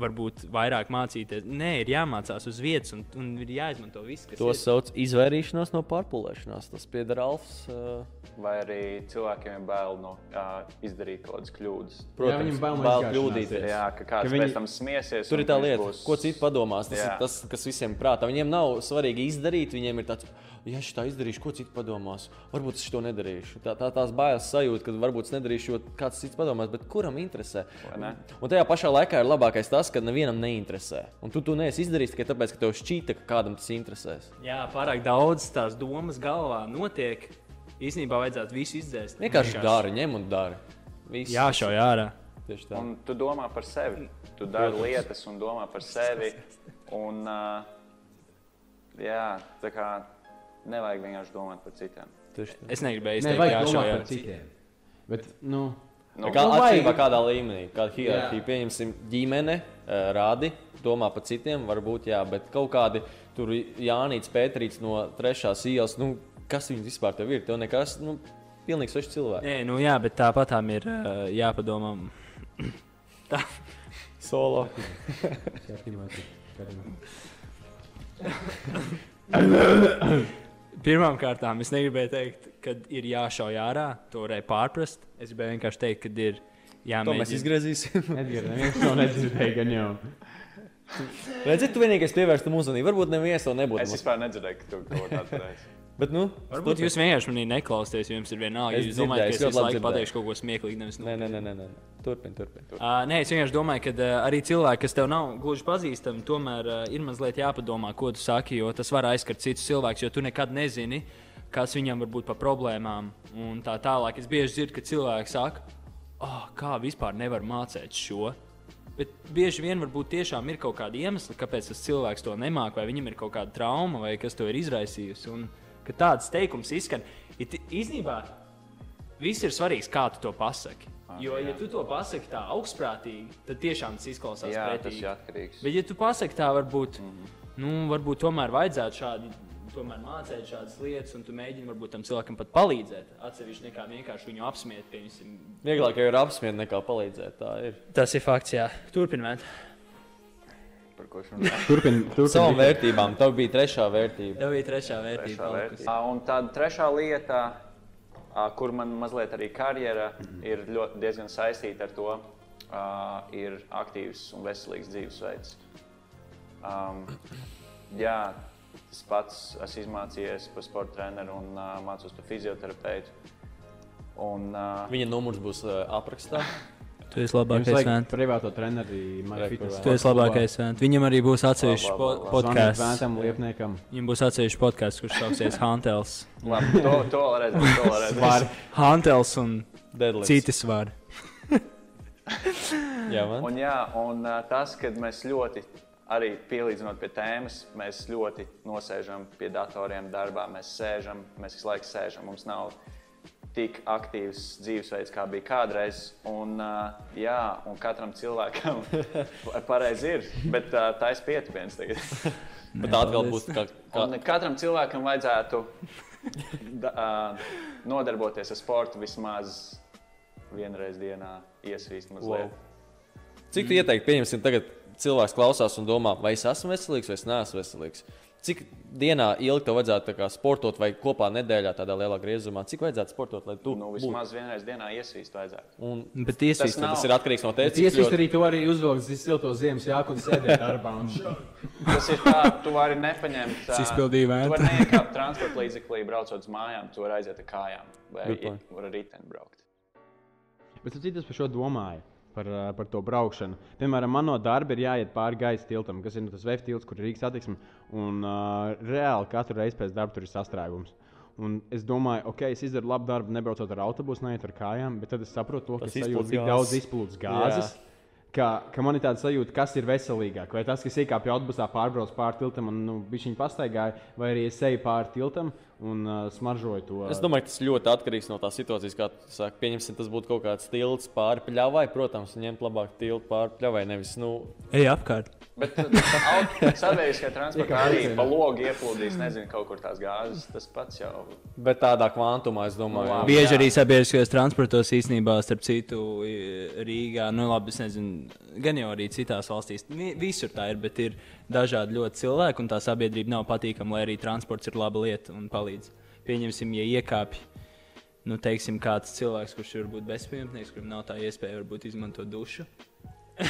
S2: varbūt vairāk mācīties. Nē, ir jāmācās uz vietas, un, un ir jāizmanto viss, kas
S3: To
S2: ir.
S3: sauc par izvairīšanos no pārpūlēšanās. Tas pieder Alfs. Uh,
S4: Vai arī cilvēkiem ir bail no, uh, izdarīt kaut kādas kļūdas.
S3: protams,
S1: viņam bail no
S3: bail
S1: izgāšanās
S3: kļūdīties.
S4: Jā, ka kāds
S1: Ka
S4: viņi... pēc tam smiesies.
S3: Tur ir tā lieta,
S4: būs-
S3: ko citi padomās. Tas
S4: Jā.
S3: ir tas, kas visiem prātā. Viņiem nav svarīgi izdarīt, viņiem ir tāds, ja es tā izdarīšu, ko citi padomās. Varbūt es to nedarīšu. Tā, tā tās bailes sajūta, ka varbūt es nedarīšu, jo kāds cits padomās, bet kuram interesē?
S4: Vai ne?
S3: Un tajā pašā laikā ir labākais tas, ka nevienam neinteresē. Un tu to neesi izdarījis tikai tāpēc, ka tev šķīta, ka kādam tas interesēs.
S2: Jā, pārāk daudz tās domas galvā notiek. Īsnībā vajadzētu visu izdzēst.
S3: Vienkārši dari, ņem un dari. Viss.
S2: Jāšauj ārā.
S3: Tieši tā.
S4: Un tu domā par sevi. Tu dari
S3: Protams.
S4: lietas un domā par sevi. Un, uh, jā, tā kā nevajag vienkārši domāt par citiem.
S3: Tieši tā.
S2: Es negribēju izteikt,
S1: vajag
S2: jāšauj
S1: domāt
S2: ārā.
S1: par citiem. Bet, nu,
S4: Nu,
S3: Kā,
S1: Nu,
S3: atšķirībā kādā līmenī, kāda hierarhija, pieņemsim, ģimene, eh, rādi, domā par citiem, varbūt, jā, bet kaut kādi tur Jānis Pēterīts no trešās ielas, nu, kas viņus vispār tev ir? Tev nekas, nu, pilnīgi sveši cilvēki.
S2: Nē, nu jā, bet tāpat tam ir uh, jāpadomā. Tā.
S3: Solo.
S2: Pirmkārt, es negribēju teikt, ka ir jāšauj ārā. To varēja pārprast. Es gribēju vienkārši teikt, ka ir
S3: To mēs
S2: jāmēģina.
S3: izgriezīsim.
S1: Edgars, neviens to nedzirdēja, gan jau.
S3: Redziet, tu vienīgais pievērst tam uzmanību. Varbūt neviens to nebūtu.
S4: es vispār nedzirdēju, ka tu kaut ko tādu darīsi.
S3: Bet, nu,
S2: Varbūt jūs vienkārši manī neklausāties, jo jums ir vienalga.
S3: Es
S2: Jūs domājat, ka
S3: es
S2: visu laiku pateikšu kaut ko smieklīgu. Nevis
S3: nē, nē, nē, nē, nē. Turpin, turpin.
S2: Uh, nē, es vienkārši domāju, ka uh, arī cilvēki, kas tev nav gluži pazīstami, tomēr uh, ir mazliet jāpadomā, ko tu saki, jo tas var aizskart citus cilvēkus, jo tu nekad nezini, kas viņam var būt par problēmām. Un tā tālāk. Es bieži dzirdu, ka cilvēki saka, oh, kā vispār nevar mācīt šo. Bet bieži vien varbūt tiešām ir kaut kāda iemesla, kāpēc tas cilvēks to nemāķi, vai viņam ir kaut kāda trauma, vai kas to ir izraisījusi. Un, kad tāds teikums izskan, ir ti- īstenībā viss ir svarīgs, kā tu to pasaki. Jo, ja tu to pasaki tā augstprātīgi, tad tiešām tas izklausās
S4: Jā, tas
S2: pretīgi.
S4: ir atkarīgs.
S2: Bet, ja tu pasaki tā, varbūt, mm. -hmm. nu, varbūt tomēr vajadzētu šādi. Tomēr mācīt šādas lietas, un tu mēģini varbūt tam cilvēkam pat palīdzēt. Atsevišķi nekā vienkārši viņu apsmiet. Pieņemsim.
S3: Vieglāk jau ir apsmiet nekā palīdzēt. Tā ir.
S2: Tas ir fakts, jā. Turpiniet.
S4: Par ko šodien
S1: Turpin, turpin.
S3: Savām vērtībām. Tev bija trešā vērtība.
S2: Tev bija trešā vērtība.
S4: Trešā vērtība. Un tāda trešā lieta, kur man mazliet arī karjera ir ļoti, diezgan saistīta ar to, ir aktīvs un veselīgs dzīvesveids. Um, jā, tas pats esmu izmācījies par sporta treneru un uh, mācos par fizioterapeitu. Un, uh,
S3: Viņa numurs būs uh, aprakstā.
S2: Tu esi labākais fans.
S1: privāto treneri,
S3: Re,
S1: MyFitness.
S2: Tu esi labākais fans. Viņam arī būs atsevišķs po podkāsts.
S1: Vēntam, liepniekam.
S2: Viņam būs atsevišķs podkāsts, kurš sauksies Hantels.
S4: labi, to, to redzēsim. To redzēsim.
S2: Hantels un
S3: Deadlifts.
S2: citi svari.
S3: Jā, man.
S4: Un, jā, un tas, kad mēs ļoti, arī pielīdzinot pie tēmas, mēs ļoti nosēžam pie datoriem, darbā. Mēs sēžam, mēs visu laiku sēžam. Mums nav tik aktīvs dzīvesveids, kā bija kādreiz. Un, uh, jā, un katram cilvēkam pareizi ir, bet uh, tā ir pietiekams
S3: tā atkal būs kā, kā
S4: Un katram cilvēkam vajadzētu da, uh, nodarboties ar sportu vismaz vienreiz dienā, iesvīst mazliet.
S3: Cik tu ieteiktu, pieņemsim, tagad cilvēks klausās un domā, vai es esmu veselīgs vai es neesmu veselīgs. Cik dienā ilgi tev vajadzētu sportot, vai kopā nedēļā tādā lielā griezumā? Cik vajadzētu sportot, lai tu
S4: Nu,
S3: būtu?
S4: vismaz vienreiz dienā iesvīst vajadzētu.
S3: Un
S2: Bet iesvīst,
S4: nav-
S3: tas ir atkarīgs no tevis.
S1: Es iesaistīju arī to arī uzvilkt silto ziemas jāku un sēdēt darbā. Un...
S4: Tas ir tā, tu vari nepaņemt. ā,
S2: izpildīji
S4: Tu
S2: vētru.
S4: vari neiekāpt transporta līdzeklī, braucot uz mājām, tu vari aiziet ar kājām. Vai ar riteni braukt.
S1: Bet es citas par šo domāju. Par, ā, par to braukšanu. Piemēram, man no darba ir jāiet pāri gaisa tiltam, kas ir nu, tas VF tilts, kur ir Rīgas attieksme. Un uh, reāli katru reizi pēc darba tur ir sastrēgums. Un es domāju, ok, es izdaru labu darbu, nebraucot ar autobusu, neiet ar kājām, bet tad es saprotu, to, ka
S3: Tas
S1: cik
S3: gāzes.
S1: daudz izplūdes gāzes. Ka, ka man ir tāda sajūta, kas ir veselīgāk. Vai tas, kas iekāpja autobusā, pārbrauc pāri tiltam un nu, viņa pastaigāja, vai arī es eju pāri tiltam un uh, smaržoju to.
S3: Es domāju, tas ļoti atkarīgs no tās situācijas, kā tu saki. Pieņemsim, tas būtu kaut kāds tilts pāri pļavai. Protams, ņemt labāk tiltu pāri pļavai, nevis nu,
S2: Ej apkārt.
S4: Bet sabiedriskajā transportā arī pa logu ieplūdīs, nezinu, kaut kur tās gāzes. Tas pats jau.
S3: bet tādā kvantumā, es domāju,
S4: Nu, labi.
S2: Bieži
S4: jā.
S2: arī sabiedriskajos transportos īstenībā, starp citu, Rīgā, nu labi, es nezinu, gan jau arī citās valstīs. Vi- Visur tā ir, bet ir dažādi ļoti cilvēki, un tā sabiedrība nav patīkama, lai arī transports ir laba lieta un palīdz. Pieņemsim, ja iekāpj. Nu, teiksim, kāds cilvēks, kurš ir varbūt bezpajumtnieks, kurim nav tā iespēja varbūt izmantot dušu.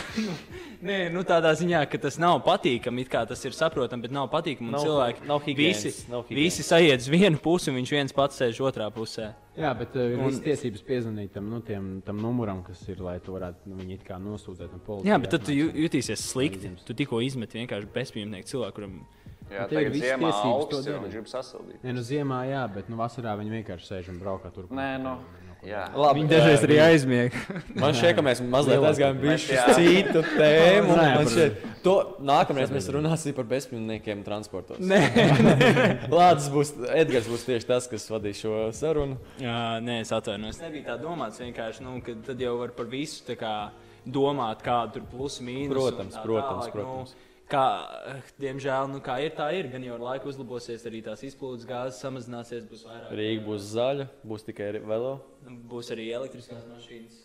S2: Nē, nu tādā ziņā, ka tas nav patīkami. it kā Tas ir saprotami, bet nav patīkami. un
S3: Nav-
S2: Cilvēki
S3: nav higienas,
S2: visi,
S3: nav higienas.
S2: visi sajiet uz vienu pusi, un viņš viens pats sēž otrā pusē.
S1: Jā, bet uh, ir visas tiesības piezvanīt tam, nu, tiem, tam numuram, kas ir, lai tu varētu nu, viņu nosūdzēt. un policija
S2: Jā, bet tad tu jutīsies slikti. Tu tikko izmeti vienkārši bezpajumtnieku cilvēku, kuram
S4: Jā,
S1: Nu, tev ir
S4: ziemā augsts ir un grib sasildīt.
S1: Nē, nu ziemā, jā, bet nu, vasarā viņi vienkārši sēž un brauc turp.
S4: Nē, nu. Jā.
S3: Labi,
S2: viņi dažreiz arī aizmieg.
S3: Man šķiet, ka mēs mazliet aizgājām
S4: Mēs,
S3: bišķi uz citu tēmu.
S1: Nē,
S3: Man
S1: par-
S3: šķiet, to nākamreiz mēs runāsim par bezpilniekiem transportos.
S2: Nē,
S3: Lācis būs, Edgars būs tieši tas, kas vadīs šo sarunu.
S2: Jā, nē, es atvainojos. Nebija tā domāts vienkārši, nu, ka tad jau var par visu tā kā domāt, kāda tur plusi mīnus.
S3: Protams,
S2: tā
S3: protams,
S2: tālāk,
S3: protams.
S2: Nu, kā, eh, diemžēl, nu, kā ir, tā ir. Gan jau ar laiku uzlabosies arī tās izplūdes gāzes, samazināsies, būs vairāk.
S3: Rīga būs zaļa, būs tikai velo.
S2: Būs arī elektriskās mašīnas.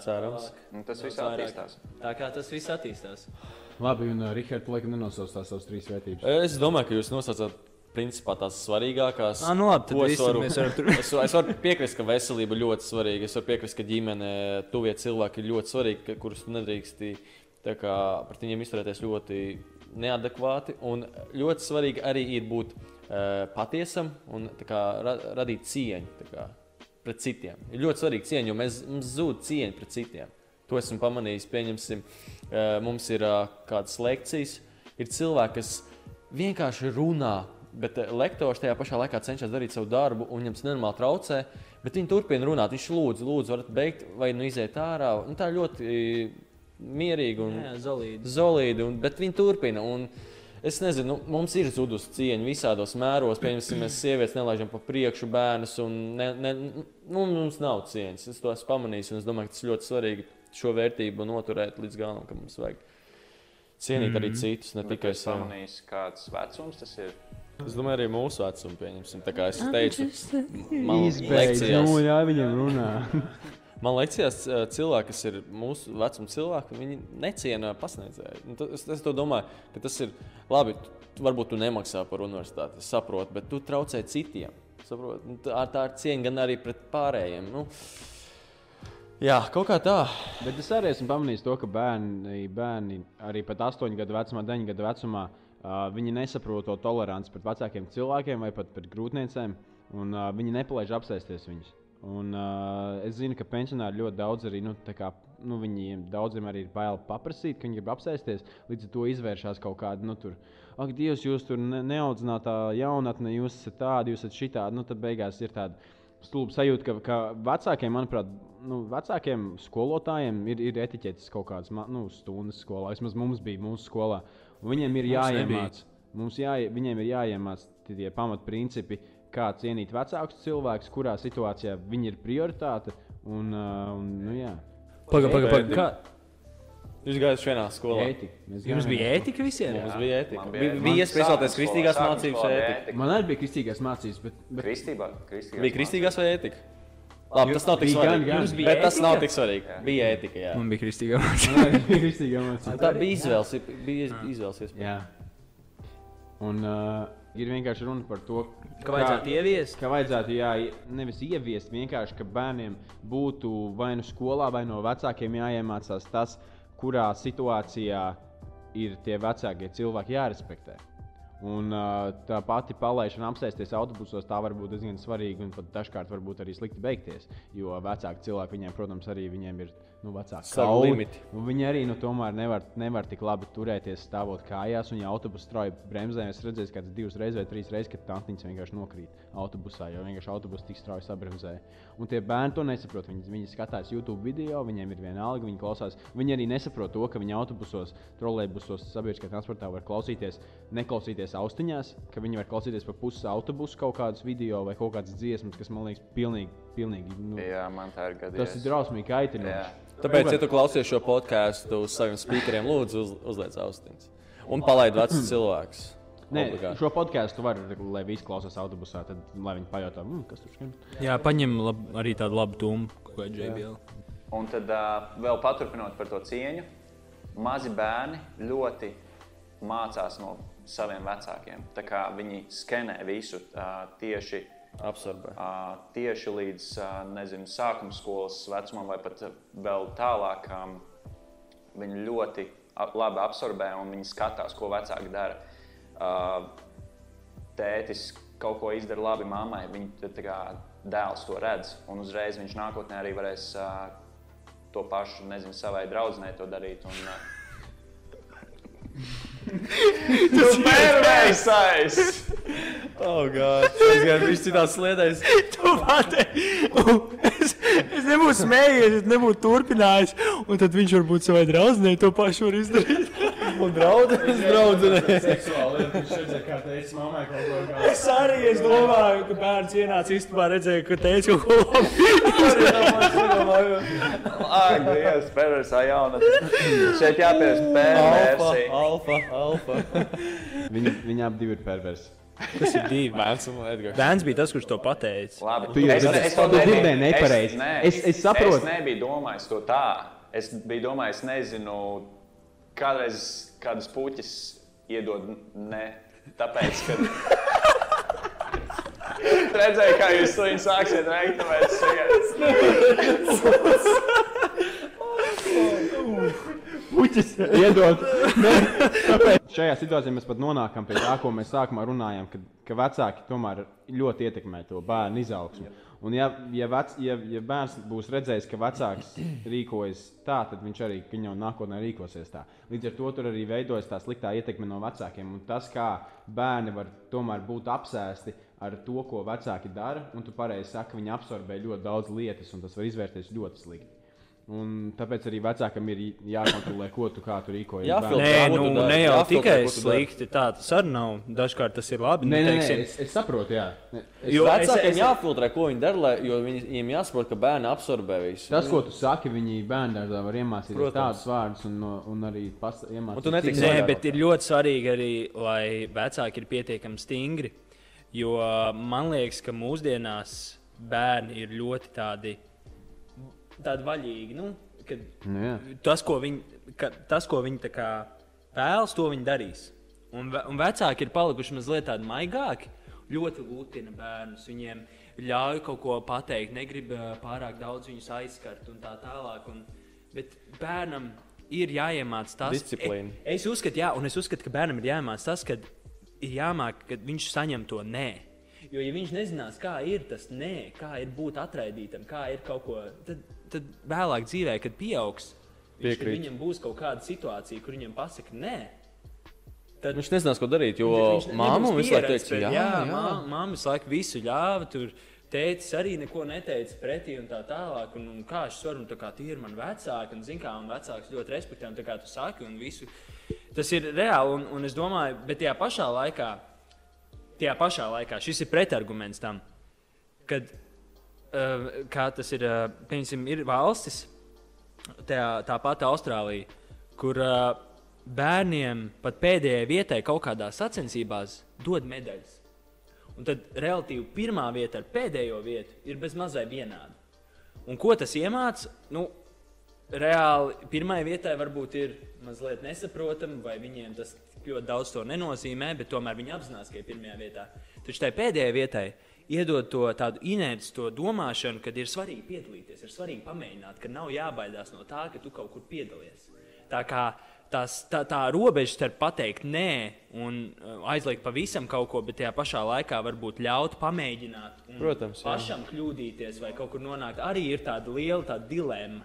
S3: Cerams.
S4: Un tas viss attīstās.
S2: Tā kā tas viss attīstās.
S1: Labi, un uh, Rihards, laikam, nenosauc tās savas trīs vērtības.
S3: Es domāju, ka jūs nosaucat principā tās svarīgākās.
S2: Ah, nu labi, tad
S3: es varu,
S2: mēs varam
S3: es, es varu piekrist, ka veselība ir ļoti svarīga. Es varu piekrist, ka ģimene, tuvie cilvēki ir ļoti svarīgi, kurus tu nedrīksti tā kā, pret viņiem izturēties ļoti neadekvāti. Un ļoti svarīgi arī ir būt uh, patiesam un kā, ra, radīt cieņu kā, pret citiem. Ir ļoti svarīgi cieņa, jo mēs, mums zūd cieņa pret citiem. To esmu pamanījis. Pieņemsim, uh, mums ir uh, kādas lekcijas, ir cilvēki, kas vienkārši runā. Bet lektors tajā pašā laikā cenšas darīt savu darbu, un viņam tas nenormāli traucē. Bet viņi turpina runāt. Viņš lūdzu, lūdzu, varat beigt vai nu iziet ārā. Un tā ļoti mierīgi un
S2: Jā, zolīdi.
S3: Zolīdi, un, bet viņi turpina. Un es nezinu, nu, mums ir zudusi cieņa visādos mēros. Piemēram, mēs sievietes nelaižam pa priekšu bērnus, un ne, ne, nu, mums nav cieņas. Es to esmu pamanījis, un es domāju, ka tas ļoti svarīgi šo vērtību noturēt līdz galam, ka mums vajag cienīt arī citus, ne tikai
S4: es
S3: savu.
S4: pamanīju, kāds vecums tas ir.
S3: Es domāju, arī mūsu vecumu pieņemsim. Tā kā es teicu, man lekcijās,
S1: nu, jā, viņiem runā.
S3: man eh, cilvēki, kas ir mūsu vecuma cilvēki, viņi neciena pasniedzēju. Nu, Es, es domāju, ka tas ir labi. Varbūt tu nemaksā par universitāti, es saprotu, bet tu traucē citiem. Saprot? Nu, Tā, tā ir cieņa gan arī pret pārējiem. Nu, jā, kaut kā tā.
S1: Bet es arī esmu pamanījis to, ka bērni, bērni arī pat 8 gadu vecumā, 9 gadu vecumā, uh, viņi nesaprot to toleranci pret vecākiem cilvēkiem vai pat pret grūtniecēm, un uh, viņi nepalaiž apsēsties viņus. Un, uh, es zinu, ka pensionāri ļoti daudz arī, nu, kā, nu, viņiem daudziem arī ir bail paprasīt, ka viņi grib apsēsties. Līdz ar to izvēršas kaut kāda, nu, tur, ak, Dievs, jūs tur ne, neaudzinātā jaunatne, jūs esat tādi, jūs esat šitādi. Nu, tad beigās ir tāda stulba sajūta, ka, ka vecākiem, manuprāt, nu, vecākiem skolotājiem ir, ir etiķetes kaut kādas nu, stundas skolā. Vismaz mums bija mūsu skolā. Un viņiem ir jāiemācās. Mums jā, viņiem ir jāiemācās tie pamatprincipi, kā cienīt vecākus cilvēkus, kurā situācijā viņi ir prioritāte. Un, uh, un, nu, jā,
S2: Pagaid, pagaid, pagaid. Kā?
S3: Jūs gājāt vienā skolā.
S1: ētika.
S2: Jums bija ētika visiem?
S3: Mums bija ētika.
S4: Man
S3: Bija, bija iespējas
S4: sākuma
S3: vēlēties kristīgās
S4: skolā-
S3: mācības vai ētika.
S1: Man arī bija kristīgās mācības, bet, bet
S4: Kristībā, kristīgās
S3: Bija kristīgās vai ētika? Labi, tas nav tik
S1: Bija gan,
S3: svarīgi.
S1: gan.
S2: Bija
S3: Bet tas nav tik svarīgi. Bija ētika. Jā.
S2: Man bija kristīgā mācība.
S3: Tā bija izvēles. Bija izvēles iespēja.
S1: Jā. Un uh, ir vienkārši runa par to,
S2: Ka vajadzētu ieviest.
S1: Ka vajadzētu, jā, nevis ieviest, vienkārši, ka bērniem būtu vai nu skolā, vai no vecākiem jāiemācās tas, kurā situācijā ir tie vecākie cilvēki jārespektē. Un, tā pati palaišana, apsēsties autobusos, tā var būt diezgan svarīga un pat dažkārt var būt arī slikti beigties. Jo vecāki cilvēki, viņiem, protams, arī viņiem ir nu, vecāki kauli. Un Viņi arī nu, tomēr nevar, nevar tik labi turēties stāvot kājās. Un, ja autobusu strauji bremzē, es redzēju, ka divas reizes vai trīs reizes, kad tantiņas vienkārši nokrīt autobusā, jo vienkārši autobus tik strauji sabremzē. Un tie bērni to nesaprot. Viņi, viņi skatās YouTube video, viņiem ir vienalga, viņi klausās. Viņi arī nesaprot to, ka viņi autobusos, trolēļbusos, sabiedriskajā transportā var klausīties, neklausīties austiņās, ka viņi var klausīties pa pusi autobusu kaut kādus video vai kaut kādas dziesmas, kas man liekas pilnīgi, pilnīgi nu,
S4: Jā, man tā ir gadījums.
S1: tas ir drausmīgi kaitinoši.
S4: Jā.
S3: Tāpēc, ja tu klausies šo podkāstu uz saviem speakeriem, lūdzu, uz, uzliec austiņas. Un palaid vecus cilvēkus.
S1: Nē,
S3: Obligāti.
S1: šo podkāstu var, lai visi klausās autobusā, tad lai viņi pajautā, mm, kas tur skan.
S2: Jā, paņem lab, arī tādu labu tumbu, ko ir JBL.
S4: Un tad uh, vēl paturpinot par to cieņu, mazi bērni ļoti mācās no saviem vecākiem. Tā kā viņi skenē visu uh, tieši,
S3: Absorbē.
S4: uh, tieši līdz uh, nezinu, sākuma skolas vecumam, vai pat vēl tālāk. Um, viņi ļoti labi absorbē un viņi skatās, ko vecāki dara. Uh, tētis kaut ko izdara labi mammai, viņa tad tā kā dēls to redz. Un uzreiz viņš nākotnē arī varēs uh, to pašu, nezinu, savai draudzenei to darīt. Un, uh, Tas ir pērvēsais!
S3: Oh, God. Es gāju viņš citās sliedēs.
S2: Tu pateici, es, es nebūtu smējies, es nebūtu turpinājis. Un tad viņš varbūt savai draudzenei to pašu var izdarīt.
S3: Un draudzenes, draudzenē.
S1: Seksuāli, viņš redzēja, kā teica mammai kaut ko tādu.
S2: Es arī es domāju, ka bērns ienāca istabā, redzēja, ka teica kaut ko labi.
S4: Ak, Dievs, pērvēsā jauna. Šeit jāpierast
S3: Alfa,
S4: pērvēsī.
S3: alfa, alfa.
S1: Viņi, viņi abi divi ir perversi.
S2: Tas ir divi.
S3: Bērns.
S2: Bērns bija tas, kurš to pateica.
S4: Labi,
S1: Tu jau dzirdēji-
S4: to
S1: tu
S4: nebiju-
S1: dzirdēji nepareizi.
S4: Es, nē,
S1: Es- es saprotu.
S4: Es nebiju domājis to tā. Es biju domājis, nezinu, kādreiz kādas puķis iedod ne. Tāpēc, ka. Redzēju, kā jūs to sāksiet veikt, tāpēc es
S1: Puķis iedod. Tāpēc šajā situācijā mēs pat nonākam pie tā, ko mēs sākumā runājām, kad, ka vecāki tomēr ļoti ietekmē to bērnu izaugsmu. Un, ja, ja, vec, ja, ja bērns būs redzējis, ka vecāks rīkojas tā, tad viņš arī viņu nākotnē rīkosies tā. Līdz ar to tur arī veidojas tā sliktā ietekme no vecākiem. Un tas, kā bērni var tomēr būt apsēsti ar to, ko vecāki dara, un tu pareizi saki, viņi absorbē ļoti daudz lietas, un tas var izvērties ļoti slikti. Un tāpēc arī vecākam ir jākontrolē, ko tu kā tu rīkojies.
S3: Jāfiltrē.
S1: bērnam.
S2: Nē, nu, ne jau
S3: Jāfiltrē,
S2: tikai slikti. Tā tas arī nav. Dažkārt tas ir labi.
S1: Nē,
S2: nu,
S1: nē, nē,
S2: teiksim,
S1: es, es saprotu, jā. Ne, Es,
S2: Jo-
S3: Vecākiem
S2: es- es-
S3: jāfiltrē, ko viņi dara, lai, jo viņi, viņiem jāsaprot, ka bērni absorbē visu.
S1: tas, ko tu saki, viņi bērnībā var iemācīties
S3: Protams.
S1: tādus vārdus un, un arī pas, iemācīties.
S2: Nē, bet ir ļoti svarīgi arī, lai vecāki ir pietiekami stingri. Jo man liekas, ka mūsdienās bērni ir ļoti tādi, tādi vaļīgi. Nu, kad
S1: Nu, jā.
S2: tas, ko viņi, ka, tas, ko viņi kā vēlas, to viņi darīs. Un, ve- un vecāki ir palikuši mazliet tādi maigāki. Ļoti lutina bērnus. Viņiem ļauj kaut ko pateikt, negrib pārāk daudz viņus aizskart un tā tālāk. Un, bet bērnam ir jāiemācās tas,
S3: Disciplīna.
S2: E, es uzskatu, jā, un es uzskatu, ka bērnam ir jāiemācās tas, ka ir jāmāk, ka viņš saņem to nē. Jo, ja viņš nezinās, kā ir tas nē, kā ir būt atraidītam, kā ir kaut ko, tad, tad vēlāk dzīvē, kad pieaugs, viņš, kad viņam būs kaut kāda situācija, kur viņam pasaka nē. Tad
S3: Viņš nezinās, ko darīt, jo
S2: nebūs
S3: visu laiku teica, jā,
S2: jā,
S3: jā.
S2: mā- Māma visu laiku visu ļāva. Tur tētis arī neko neteica pretī un tā tālāk. Un, un kā es varu, un tā kā tie ir mani vecāki, un zinu, kā man vecāks ļoti respektē, un tā kā tu saki, un visu. Tas ir reāli, un, un es domāju, bet tajā pašā laikā, tajā pašā laikā šis ir pretarguments tam, kad kā tas ir, uh, piemēram, ir valstis, tā, tā pati Austrālija, kur uh, bērniem pat pēdējai vietai kaut kādās sacensībās dod medaļas. Un tad relatīvi pirmā vieta ar pēdējo vietu ir bez mazai vienāda. Un ko tas iemāca? Nu, reāli pirmai vietai varbūt ir mazliet nesaprotami, vai viņiem tas ļoti daudz to nenozīmē, bet tomēr viņi apzinās, ka ir pirmajā vietā. Taču tai pēdējai vietai iedod to tādu inerci, to domāšanu, ka ir svarīgi piedalīties, ir svarīgi pamēģināt, ka nav jābaidās no tā, ka tu kaut kur piedalies. Tā kā tās, tā, tā robeža starp pateikt nē un uh, aizliegt pavisam kaut ko, bet tajā pašā laikā varbūt ļaut pamēģināt, un
S3: Protams, jā.
S2: pašam kļūdīties vai kaut kur nonākt, arī ir tāda liela tāda dilemma.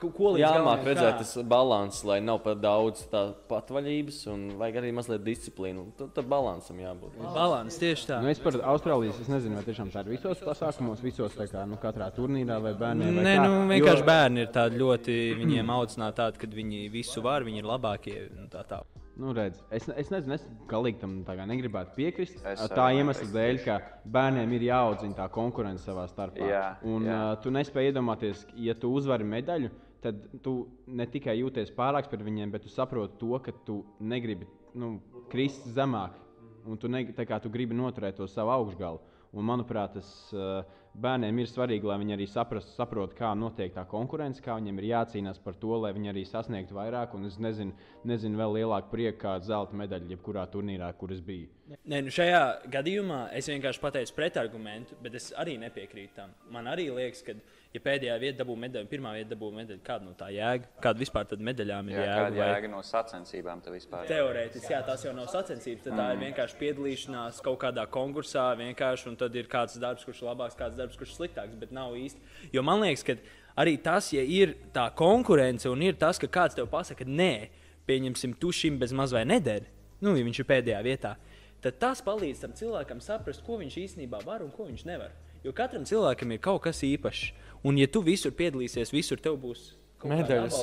S2: Ko, līdz
S3: Jāmāk
S2: galam-
S3: redzēt tas balans, lai nav par daudz tā patvaļības, un vajag arī mazliet disciplīnu. Tad tam balansam jābūt.
S2: Balans tieši tā.
S1: Nu, es par Austrālijas es nezinu, vai tiešām tā ir visos pasākumos, visos kā, nu, katrā turnīrā vai bērniem. vai
S2: Nē, nu,
S1: jo-
S2: vienkārši bērni ir tādi ļoti, viņiem audzināti tādi, ka viņi visu var, viņi ir labākie un tā tā.
S1: Nu, redz, es, es nezinu, es galīgi tam negribētu piekrist.
S4: Es
S1: tā iemesla dēļ, ka bērniem ir jāaudzina tā konkurence savā starpā.
S4: Jā,
S1: un
S4: jā.
S1: Uh, tu nespēji iedomāties, ja tu uzvari medaļu, tad tu ne tikai jūties pārāks par viņiem, bet tu saproti to, ka tu negribi nu, krist zemāk. Un tu, ne, tu gribi noturēt to savu augšgalu. Un, manuprāt, tas uh, bērniem ir svarīgi, lai viņi arī saprastu, saprotu, kā notiek tā konkurence, kā viņiem ir jācīnās par to, lai viņi arī sasniegtu vairāk. Un es nezinu, nezinu vēl lielāku prieku kā zelta medaļa, jebkurā turnīrā, kur es biju.
S2: Nē, nu šajā gadījumā es vienkārši pateicu pretargumentu, bet es arī nepiekrītu tam. Man arī liekas, ka, ja pēdējā vieta dabū medaļu, pirmā vieta dabū medaļu, kāda no tā jēga? Kāda vispār tad medaļām ir
S4: Jā,
S2: jēga?
S4: kāda jēga no sacensībām tev vispār?
S2: Teorētiski, jā, tas jau nav sacensības. Tad tā ir vienkārši piedalīšanās kaut kādā konkursā, vienkārši, un tad ir kāds darbs, kurš ir labāks, kāds darbs, kurš sliktāks. Bet nav īsti. Jo man liekas, ka arī tas, ja ir tā konkurence un ir tas, ka kāds tev pasaka, nē, pieņemsim, tu šim bez maz vai nedēļ, nu, ja viņš ir pēdējā vietā, tad tas palīdz tam cilvēkam saprast, ko viņš īstenībā var un ko viņš nevar. Jo katram cilvēkam ir kaut kas īpašs. Un, ja tu visur piedalīsies, visur tev būs
S3: Medaļas.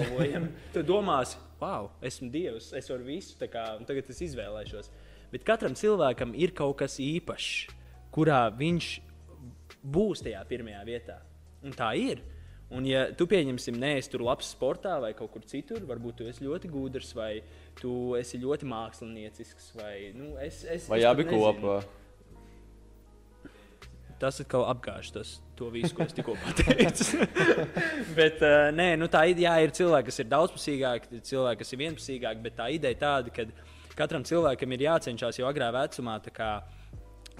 S2: tu domāsi, wow, esmu dievs, es varu visu, tā kā, un tagad es izvēlēšos. Bet katram cilvēkam ir kaut kas īpašs, kurā viņš būs tajā pirmajā vietā. Un tā ir. Un, ja tu pieņemsim, nē, es tur labs sportā vai kaut kur citur, varbūt tu esi ļoti gudrs, vai tu esi ļoti māksliniecisks, vai nu, es, es,
S3: Vai
S2: es
S3: abi
S2: nezinu.
S3: kopā?
S2: Tas atkal apgāž tas, to visu, ko es tikko pateicu. bet, uh, nē, nu, tā ide- jā, ir cilvēki, kas ir daudzpusīgāki, ir cilvēki, kas ir vienpusīgāki. Bet tā ideja tāda, ka katram cilvēkam ir jācenšas jau agrā vecumā kā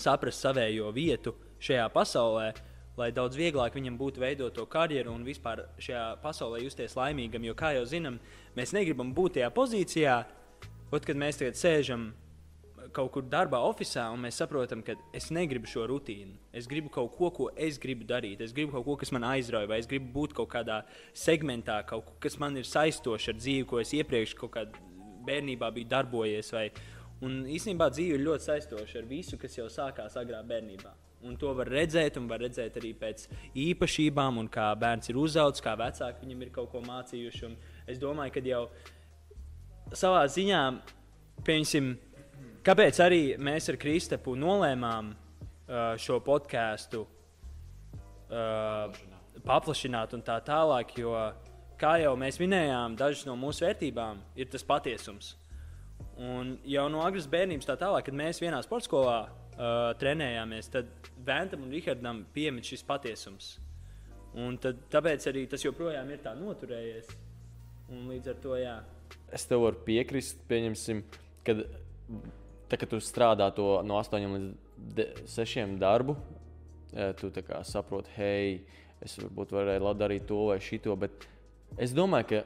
S2: saprast savējo vietu šajā pasaulē, lai daudz vieglāk viņam būtu veidot to karjeru un vispār šajā pasaulē justies laimīgam. Jo, kā jau zinām, mēs negribam būt tajā pozīcijā, ot, kad mēs tagad sēžam kaut kur darbā, oficiālā, un mēs saprotam, ka es negribu šo rutīnu. Es gribu kaut ko, ko es gribu darīt. Es gribu kaut ko, kas man aizrauja, vai es gribu būt kaut kādā segmentā, kaut ko, kas man ir saistošs ar dzīvi, ko es iepriekš kaut kādā bērnībā biju darbojies. Vai... Un īstenībā dzīve ir ļoti saistoša ar visu, kas jau sākās agrā bērnībā. Un to var redzēt, un var redzēt arī pēc īpašībām, un kā bērns ir uzaugusi, kā vecāki viņam ir kaut ko mācījuši. Un es domāju, ka jau savā ziņā, piemēram, kāpēc arī mēs ar Kristapu nolēmām uh, šo podkāstu uh, paplašināt un tā tālāk, jo, kā jau mēs minējām, dažas no mūsu vērtībām ir tas patiesums. Un jau no agras bērnības tā tālāk, kad mēs vienā sporta skolā uh, trenējāmies, tad Ventam un Rihardam piemet šis patiesums. Un tad, tāpēc arī tas joprojām ir tā noturējies. Un līdz ar to, jā.
S3: Es tev varu piekrist, pieņemsim, kad, tā, kad tu strādā to no 8 līdz 6 darbu, eh, tu kā saproti, hei, es varbūt varēju darīt to vai šito, bet es domāju, ka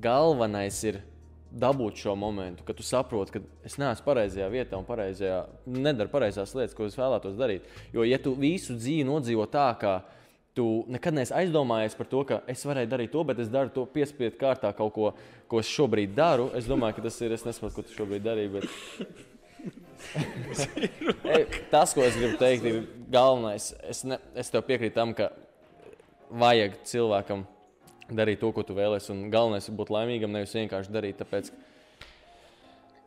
S3: galvenais ir dabūt šo momentu, kad tu saproti, ka es neesmu pareizajā vietā un pareizajā, nedaru pareizās lietas, ko es vēlētos darīt. Jo, ja tu visu dzīvi nodzīvo tā, ka tu nekad neesi aizdomājies par to, ka es varēju darīt to, bet es daru to piespiedu kārtā kaut ko, ko es šobrīd daru. Es domāju, ka tas ir. Es nesaprotu, ko tu šobrīd darīji. Bet... Tas, ko es gribu teikt, ir galvenais. Es, ne, es tev piekrītu tam, ka vajag cilvēkam darīt to, ko tu vēlēsies. Un galvenais ir būt laimīgam, nevis vienkārši darīt. Tāpēc,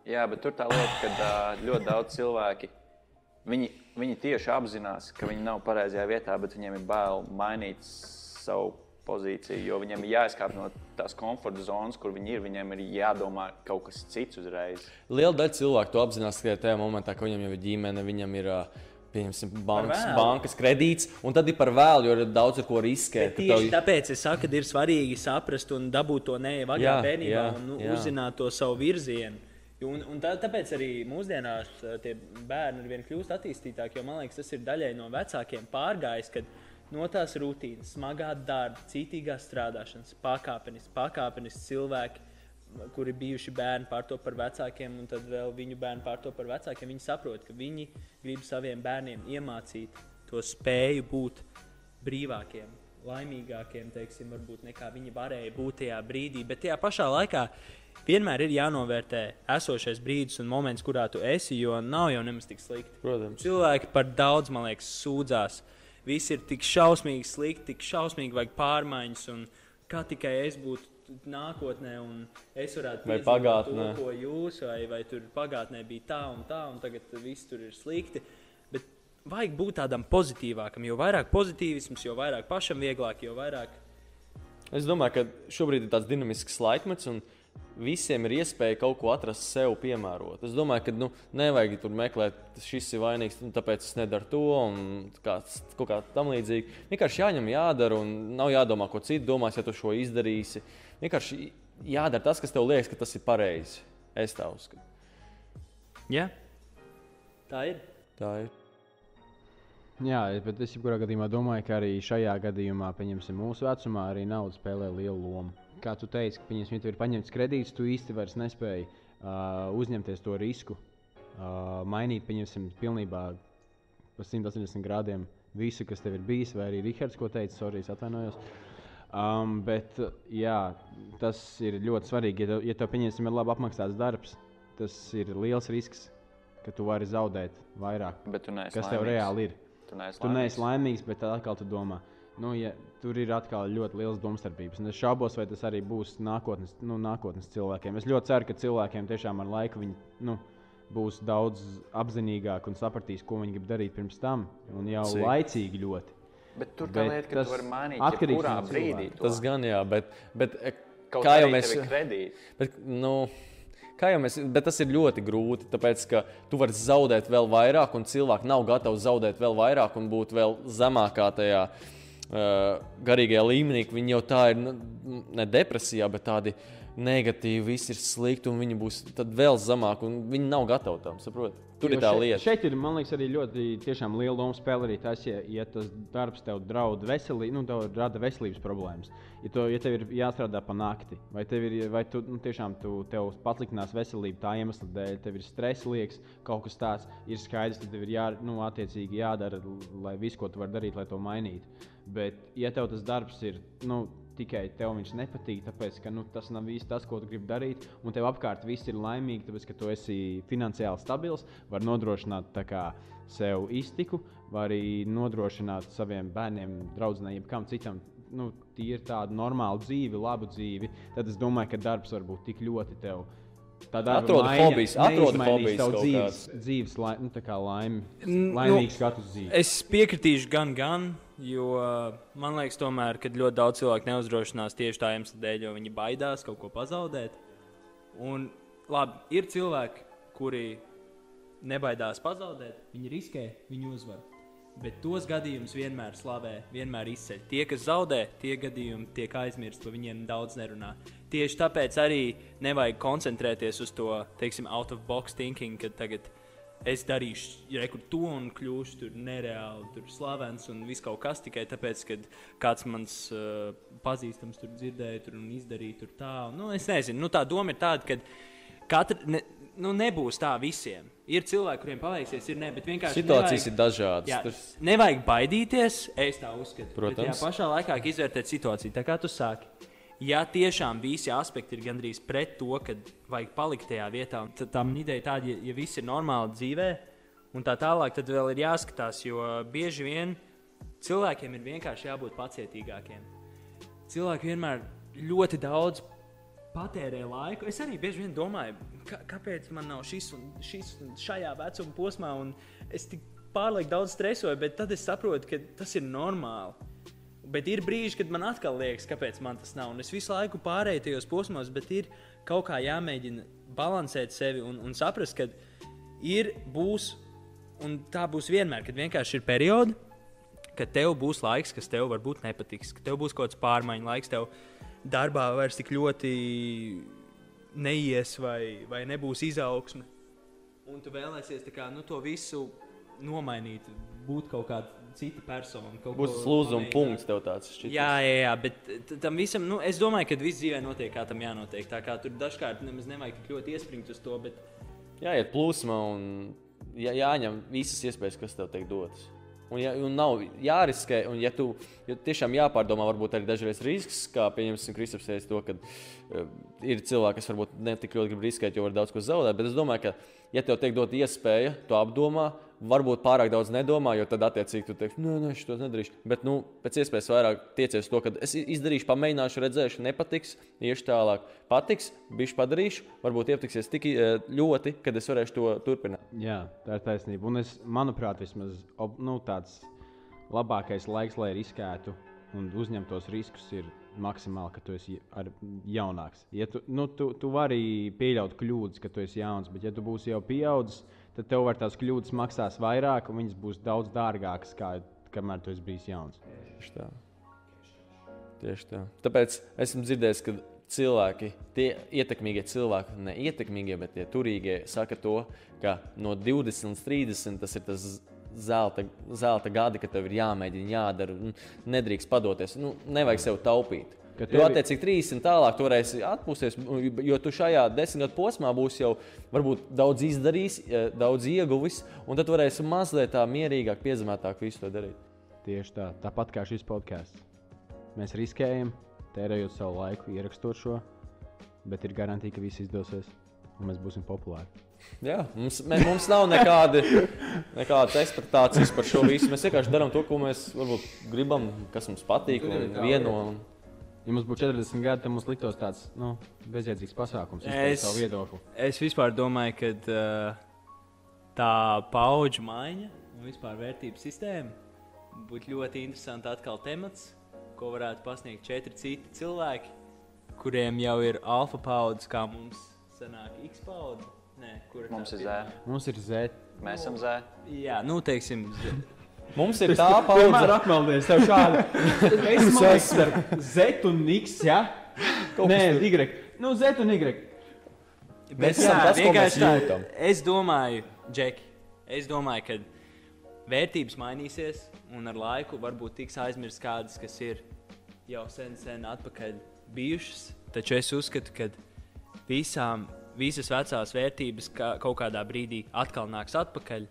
S4: Jā, bet tur tā lieta, ka ļoti daudz cilvēki viņi, viņi tieši apzinās, ka viņi nav pareizajā vietā, bet viņiem ir bail mainīt savu pozīciju, jo viņiem ir jāizkāp no tās komforta zonas, kur viņi ir. Viņiem ir jādomā kaut kas cits uzreiz.
S3: liela daļa cilvēku to apzinās tikai tajā momentā, kad viņam jau ir ģimene, viņam ir. Pieņemsim, bankas, bankas kredīts, un tad ir par vēlu, jo ir daudz ko riskēt.
S2: Tieši
S3: tev-
S2: tāpēc es saku, ka ir svarīgi saprast un dabūt to neievāģā
S3: Jā,
S2: bērnībā
S3: jā,
S2: un nu,
S3: jā.
S2: uzzināt to savu virzienu. Un, un tā, tāpēc arī mūsdienās tie bērni ir vien kļūst attīstītāki, jo man liekas, tas ir daļai no vecākiem pārgājis, kad no tās rutīnas, smagā darba, citīgās strādāšanas, pakāpenis, pakāpenis cilvēki, kuri bijuši bērni pārto par vecākiem, un tad vēl viņu bērni pārto par vecākiem, viņi saprot, ka viņi grib saviem bērniem iemācīt to spēju būt brīvākiem, laimīgākiem, teiksim, varbūt nekā viņi varēja būt tajā brīdī. Bet tajā pašā laikā vienmēr ir jānovērtē esošais brīdis un moments, kurā tu esi, jo nav jau nemaz tik slikti.
S3: Protams.
S2: Cilvēki par daudz, man liekas, sūdzās. Viss ir tik šausmīgi slikti, tik šausmīgi vajag pārmaiņas, un kā tikai es būtu nākotnē, un es varētu piedzīvot
S3: pagātnē.
S2: to, ko jūs, vai, vai tur pagātnē bija tā un tā, un tagad viss tur ir slikti. Bet vajag būt tādam pozitīvākam, jo vairāk pozitīvisms, jo vairāk pašam vieglāk, jo vairāk
S3: Es domāju, ka šobrīd ir tāds dinamisks laikmets, un visiem ir iespēja kaut ko atrast sev, piemērot. Es domāju, ka nu, nevajag tur meklēt, šis ir vainīgs, nu, tāpēc es nedaru to, un kāds, kaut kā tam līdzīgi. Vienkārši jāņem, jādara, un nav jādomā, ko citi domās, ja tu šo izdarīsi. Vienkārši jādara tas, kas tev liekas, ka tas ir pareizi. Es tā uzskatu.
S2: Jā, tā ir.
S3: Tā ir.
S1: Jā, bet es jebkurā gadījumā domāju, ka arī šajā gadījumā, pieņemsim, mūsu vecumā, arī nauda spēlē lielu lomu. Kā tu teici, ka, pieņemsim, ja tev ir paņemts kredīts, tu īsti vairs nespēji uh, uzņemties to risku, uh, mainīt, pieņemsim, pilnībā pa 180 grādiem visu, kas tev ir bijis, vai arī Rihards, ko teica, sorry, atvainojos. Um, bet jā, tas ir ļoti svarīgi. Ja tev, ja tev pieņemsim, ir labi apmaksāts darbs, tas ir liels risks, ka tu vari zaudēt vairāk,
S4: Bet tu neesi
S1: kas tev
S4: laimīgs.
S1: reāli ir.
S4: Tu neesi
S1: Tu neesi laimīgs, bet atkal tu domā, nu, ja, tur ir atkal ļoti liels domstarpības. Es šaubos, vai tas arī būs nākotnes, nu, nākotnes cilvēkiem. Es ļoti ceru, ka cilvēkiem tiešām ar laiku viņi, nu, būs daudz apzinīgāki un sapratīs, ko viņi grib darīt pirms tam. Un jau
S3: Cik?
S1: laicīgi ļoti.
S4: Bet tur tā
S1: Bet
S4: lieta, ka
S1: tas
S4: tu vari mainīt
S1: atkarīgs no
S4: brīdī. to.
S3: Tas gan jā, bet, bet e,
S4: Kaut
S3: kā jau mēs. Bet, nu, kā jau mēs, bet tas ir ļoti grūti, tāpēc ka tu vari zaudēt vēl vairāk, un cilvēki nav gatavi zaudēt vēl vairāk un būt vēl zemākā tajā uh, garīgajā līmenī. ka Viņi jau tā ir nu, ne depresijā, bet tādi negatīvi, viss ir slikti, un viņi būs vēl zemāk, un viņi nav gatavi tam. Saprot? Tur
S1: Jo
S3: ir tā
S1: šeit-
S3: lieta.
S1: Šeit ir, man liekas, arī ļoti liela loma spēlē arī tas, ja, ja tas darbs tev draud veselību, nu, tev rada veselības problēmas. Ja, to, ja tev ir jāstrādā pa nakti, vai, tev ir, vai tu nu, tiešām tu, tev pasliktinās veselība tā iemesla dēļ, tev ir stress liekas, kaut kas tāds ir skaidrs, tad tev ir jā, nu, attiecīgi jādara, lai viss, ko tu vari darīt, lai to mainītu. Bet, ja tev tas darbs ir nu, tikai tev viņš nepatīk, tāpēc ka nu, tas nav īsti tas, ko tu gribi darīt, un tev apkārt viss ir laimīgi, tāpēc ka tu esi finansiāli stabils, var nodrošināt tā kā, sev iztiku, var arī nodrošināt saviem bērniem, draugiem, jebkam citam. Nu, Tie ir tādi normāli dzīvi, labu dzīvi. Tad es domāju, ka darbs var būt tik ļoti tev. Tā darba
S3: Atrodi
S1: maiņa
S3: hobijs, atrodi hobijs kaut
S1: dzīves, dzīves lai, nu, tā kā laimi,
S2: Nu,
S1: laimīgu skatu uz dzīvi.
S2: Es piekritīšu gan, gan, jo uh, man liekas, tomēr, ka ļoti daudz cilvēku neuzdrošinās tieši tā iemesla dēļ, jo viņi baidās kaut ko pazaudēt. Un, labi, ir cilvēki, kuri nebaidās pazaudēt, viņi riskē, viņi uzvar. Bet tos gadījumus vienmēr slavē, vienmēr izceļ. Tie, kas zaudē, tie gadījumi tiek aizmirsti, par viņiem daudz nerunā. Tieši tāpēc arī nevajag koncentrēties uz to, teiksim, out of box thinking, ka tagad es darīšu rekur to un kļūšu tur nereāli tur slavens un viss kaut kas tikai tāpēc, ka kāds mans uh, pazīstams tur dzirdēja tur un izdarīja tur tā. Nu, es nezinu, nu, tā doma ir tāda, ka katra, ne, nu, nebūs tā visiem. Ir cilvēki, kuriem paveiksies, ir ne, bet vienkārši
S3: Situācijas
S2: nevajag-
S3: ir dažādas.
S2: Jā,
S3: Tas-
S2: nevajag baidīties, es tā uzskatu.
S3: Protams.
S2: Bet tajā pašā laikā izvērtēt situāciju. Tā kā tu sāki, ja tiešām visi aspekti ir gandrīz pret to, ka vajag palikt tajā vietā, tad tam ideja tāda, ja, ja viss ir normāli dzīvē, un tā tālāk, tad vēl ir jāskatās, jo bieži vien cilvēkiem ir vienkārši jābūt pacietīgākiem. Cilvēki vienmēr ļoti daudz patērē laiku. Es arī bieži vien domāju, ka, kāpēc man nav šis un šis un šajā vecuma posmā, un es tik pārlieku daudz stresoju, bet tad es saprotu, ka tas ir normāli. Bet ir brīži, kad man atkal liekas, kāpēc man tas nav. Un es visu laiku pārēju tajos posmos, bet ir kaut kā jāmēģina balansēt sevi un, un saprast, ka ir, būs, un tā būs vienmēr, kad vienkārši ir periodi, kad tev būs laiks, kas tev varbūt nepatiks, ka tev būs kaut kāds pārmaiņu laiks, tev darbā vairs tik ļoti neies vai, vai nebūs izaugsme. Un tu vēlēsies kā, nu, to visu nomainīt, būt kaut kāda cita persona.
S3: Būs slūdzuma punkts tev tāds. šķiet.
S2: Jā, jā, jā, bet tam visam, nu, es domāju, ka viss dzīvē notiek, kā tam jānotiek. Tā kā tur dažkārt nemaz nevajag tik ļoti iespringt uz to, bet
S3: Jāiet plūsmā un jā, jāņem visas iespējas, kas tev tiek dotas. Un, ja, un nav jāriskē, un ja tu ja tiešām jāpārdomā, varbūt arī dažreiz risks, kā pieņemsim Kristaps teica to, ka uh, ir cilvēki, kas varbūt ne tik ļoti grib riskēt, jo var daudz ko zaudēt. Bet es domāju, ka, ja tev tiek dot iespēja, to apdomā, varbūt pārāk daudz nedomā, jo tad attiecīgi tu teiksi, nē, nē, šo nedarīšu. Bet, nu, pēc iespējas vairāk tiecies to, ka es izdarīšu, pamēģināšu, redzēšu, nepatiks, iešu tālāk. Patiks, bišķi padarīšu, varbūt iepatiksies tik eh, ļoti, kad es varēšu to turpināt.
S1: Jā, tā ir taisnība. Un es, manuprāt, vismaz nu, tāds labākais laiks, lai riskētu un uzņemtos riskus, ir maksimāli, ka tu esi jaunāks. Ja tu, nu, tu, tu vari pieļaut kļūdas, ka tu esi jauns, bet ja tu būsi jau pieaudzis, tad tev var tās kļūdas maksās vairāk, un viņas būs daudz dārgākas, kā kamēr tu esi bijis jauns.
S3: Tieši tā. Tieši tā. Tāpēc esmu dzirdējis, ka cilvēki, tie ietekmīgie cilvēki, ne ietekmīgie, bet tie turīgie, saka to, ka no 20 līdz 30 tas ir tas zelta, zelta gadi, ka tev ir jāmēģina, jādara, un nedrīkst padoties. Nu, nevajag sev taupīt.
S1: Ka
S3: Jo,
S1: tevi-
S3: attiecīgi, 30 tālāk tu varēsi atpūsties, jo tu šajā desmit gadu posmā būsi jau varbūt daudz izdarījis, eh, daudz ieguvis, un tad varēsi mazliet tā mierīgāk, piezemētāk visu to darīt.
S1: Tieši tā, tāpat kā šis podkāsts. Mēs riskējam, tērējot savu laiku, ierakstot šo, bet ir garantīva, ka viss izdosies un mēs būsim populāri.
S3: Jā, mums, mē, mums nav nekādi, nekādas ekspektācijas par šo visu. Mēs vienkārši darām to, ko mēs varbūt, gribam, kas mums patīk un vieno. un-
S1: Ja mums būtu 40 gadi, tad mums liktos tāds nu, bezjēdzīgs pasākums,
S2: Es-
S1: savu viedokli.
S2: es vispār domāju, ka uh, tā paudžu maiņa un vispār vērtības sistēma būtu ļoti interesants atkal temats, ko varētu pasniegt četri citi cilvēki, kuriem jau ir alfa paudzes, kā mums sanāk X paudze. Nē, kur
S4: Mums ir
S2: pirmā?
S4: zē.
S1: Mums ir zēta.
S4: Mēs esam zē.
S2: Jā, nu, teiksim,
S3: Mums ir tā paudze,
S1: apmeldies tev šādi. Es domāju, starp Z un X, ja? Nē, Y. Nu, Z un Y.
S3: Mēs
S2: jā,
S3: tas, mēs
S2: vienkārši tā.
S3: jūtam.
S2: Es domāju, Džeki, es domāju, ka vērtības mainīsies, un ar laiku varbūt tiks aizmirstas kādas, kas ir jau sen, sen atpakaļ bijušas. Taču es uzskatu, ka visām, visas vecās vērtības kā, kaut kādā brīdī atkal nāks atpakaļ,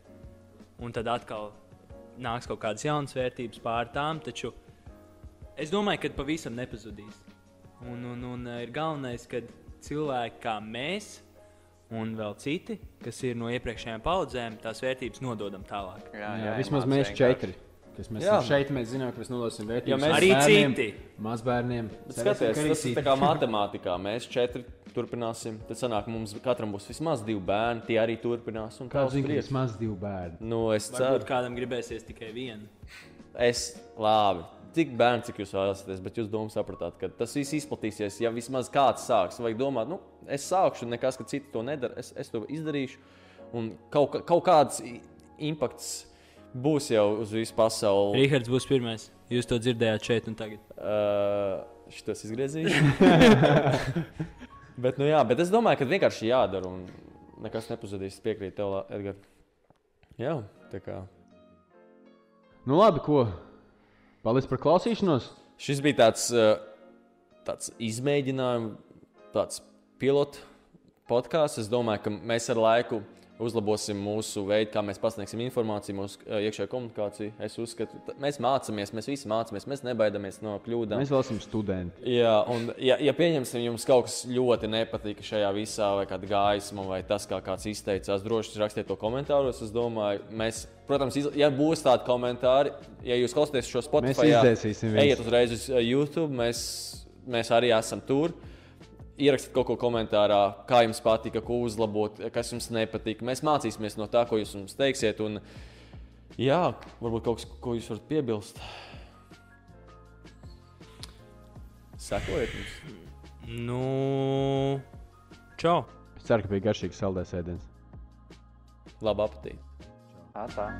S2: un tad atkal nāks kaut kādas jaunas vērtības pār tām. Taču es domāju, ka pavisam nepazudīs. Un, un, un eh, ir galvenais, ka cilvēki kā mēs, un vēl citi, kas ir no iepriekšējām paudzēm, tās vērtības nododam tālāk.
S4: Jā,
S1: Jā, vismaz mēs
S4: vienkārši.
S1: Kas mēs
S3: Jā.
S1: šeit, mēs zinām, ka mēs nodosim
S3: Ja
S1: vērtības.
S3: mēs-
S2: Arī
S1: bērniem,
S2: citi.
S1: Mazbērniem.
S3: Bet Skaties, tas ir kā matemātikā. Mēs četri turpināsim. Tad sanāk, mums katram būs vismaz divi bērni. Tie arī turpinās. un
S1: Kāds
S3: prieks.
S1: tas maz divi bērni.
S3: Nu, es
S2: Varbūt
S3: ceru,
S2: kādam gribēsies tikai vienu.
S3: es labi. Tik bērni, cik jūs vēlaties, bet jūs domājat, sapratāt, ka tas viss izplatīsies. Ja vismaz kāds sāks, vajag domāt, nu, es sākšu, nekas, ka citi to nedara, es, es to izdarīšu. Un kaut, kā- kaut kāds impakts būs jau uz visu pasauli.
S2: Rīgards būs pirmais. Jūs to dzirdējāt šeit un tagad.
S3: Uh, šitos izgriezīšu. bet, nu, jā, bet es domāju, ka vienkārši jādara un nekas nepazudīs. Piekrīt tev, Edgars. Jā, tā kā.
S1: Nu, labi, ko? Paldies par klausīšanos.
S3: Šis bija tāds, tāds izmēģinājums, tāds pilots podkāsts. Es domāju, ka mēs ar laiku uzlabosim mūsu veidu, kā mēs pasniegsim informāciju, mūsu uh, iekšējo komunikāciju. Es uzskatu, ka mēs mācāmies, mēs visi mācāmies, mēs nebaidāmies no kļūdām.
S1: Mēs esam studenti.
S3: Jā, un ja, ja pieņemsim, jums kaut kas ļoti nepatīk šajā visā, vai kāda gaisma, vai tas, kā kāds izteicās, droši rakstiet to komentāros. Es domāju, mēs, protams, iz, ja būs tādi komentāri, ja jūs klausāties šo Spotify, ejiet uzreiz uz uh, YouTube, mēs, mēs arī esam tur. Ierakstiet kaut ko komentārā, kā jums patika, ko uzlabot, kas jums nepatīk. Mēs mācīsimies no tā, ko jūs mums teiksiet. Un, jā, varbūt kaut kas, ko jūs varat piebilst. Sekojiet mums!
S2: Nu, čau!
S1: Es ceru, ka bija garšīgs saldēs ēdiens.
S3: Labu apetīti!
S4: Atā.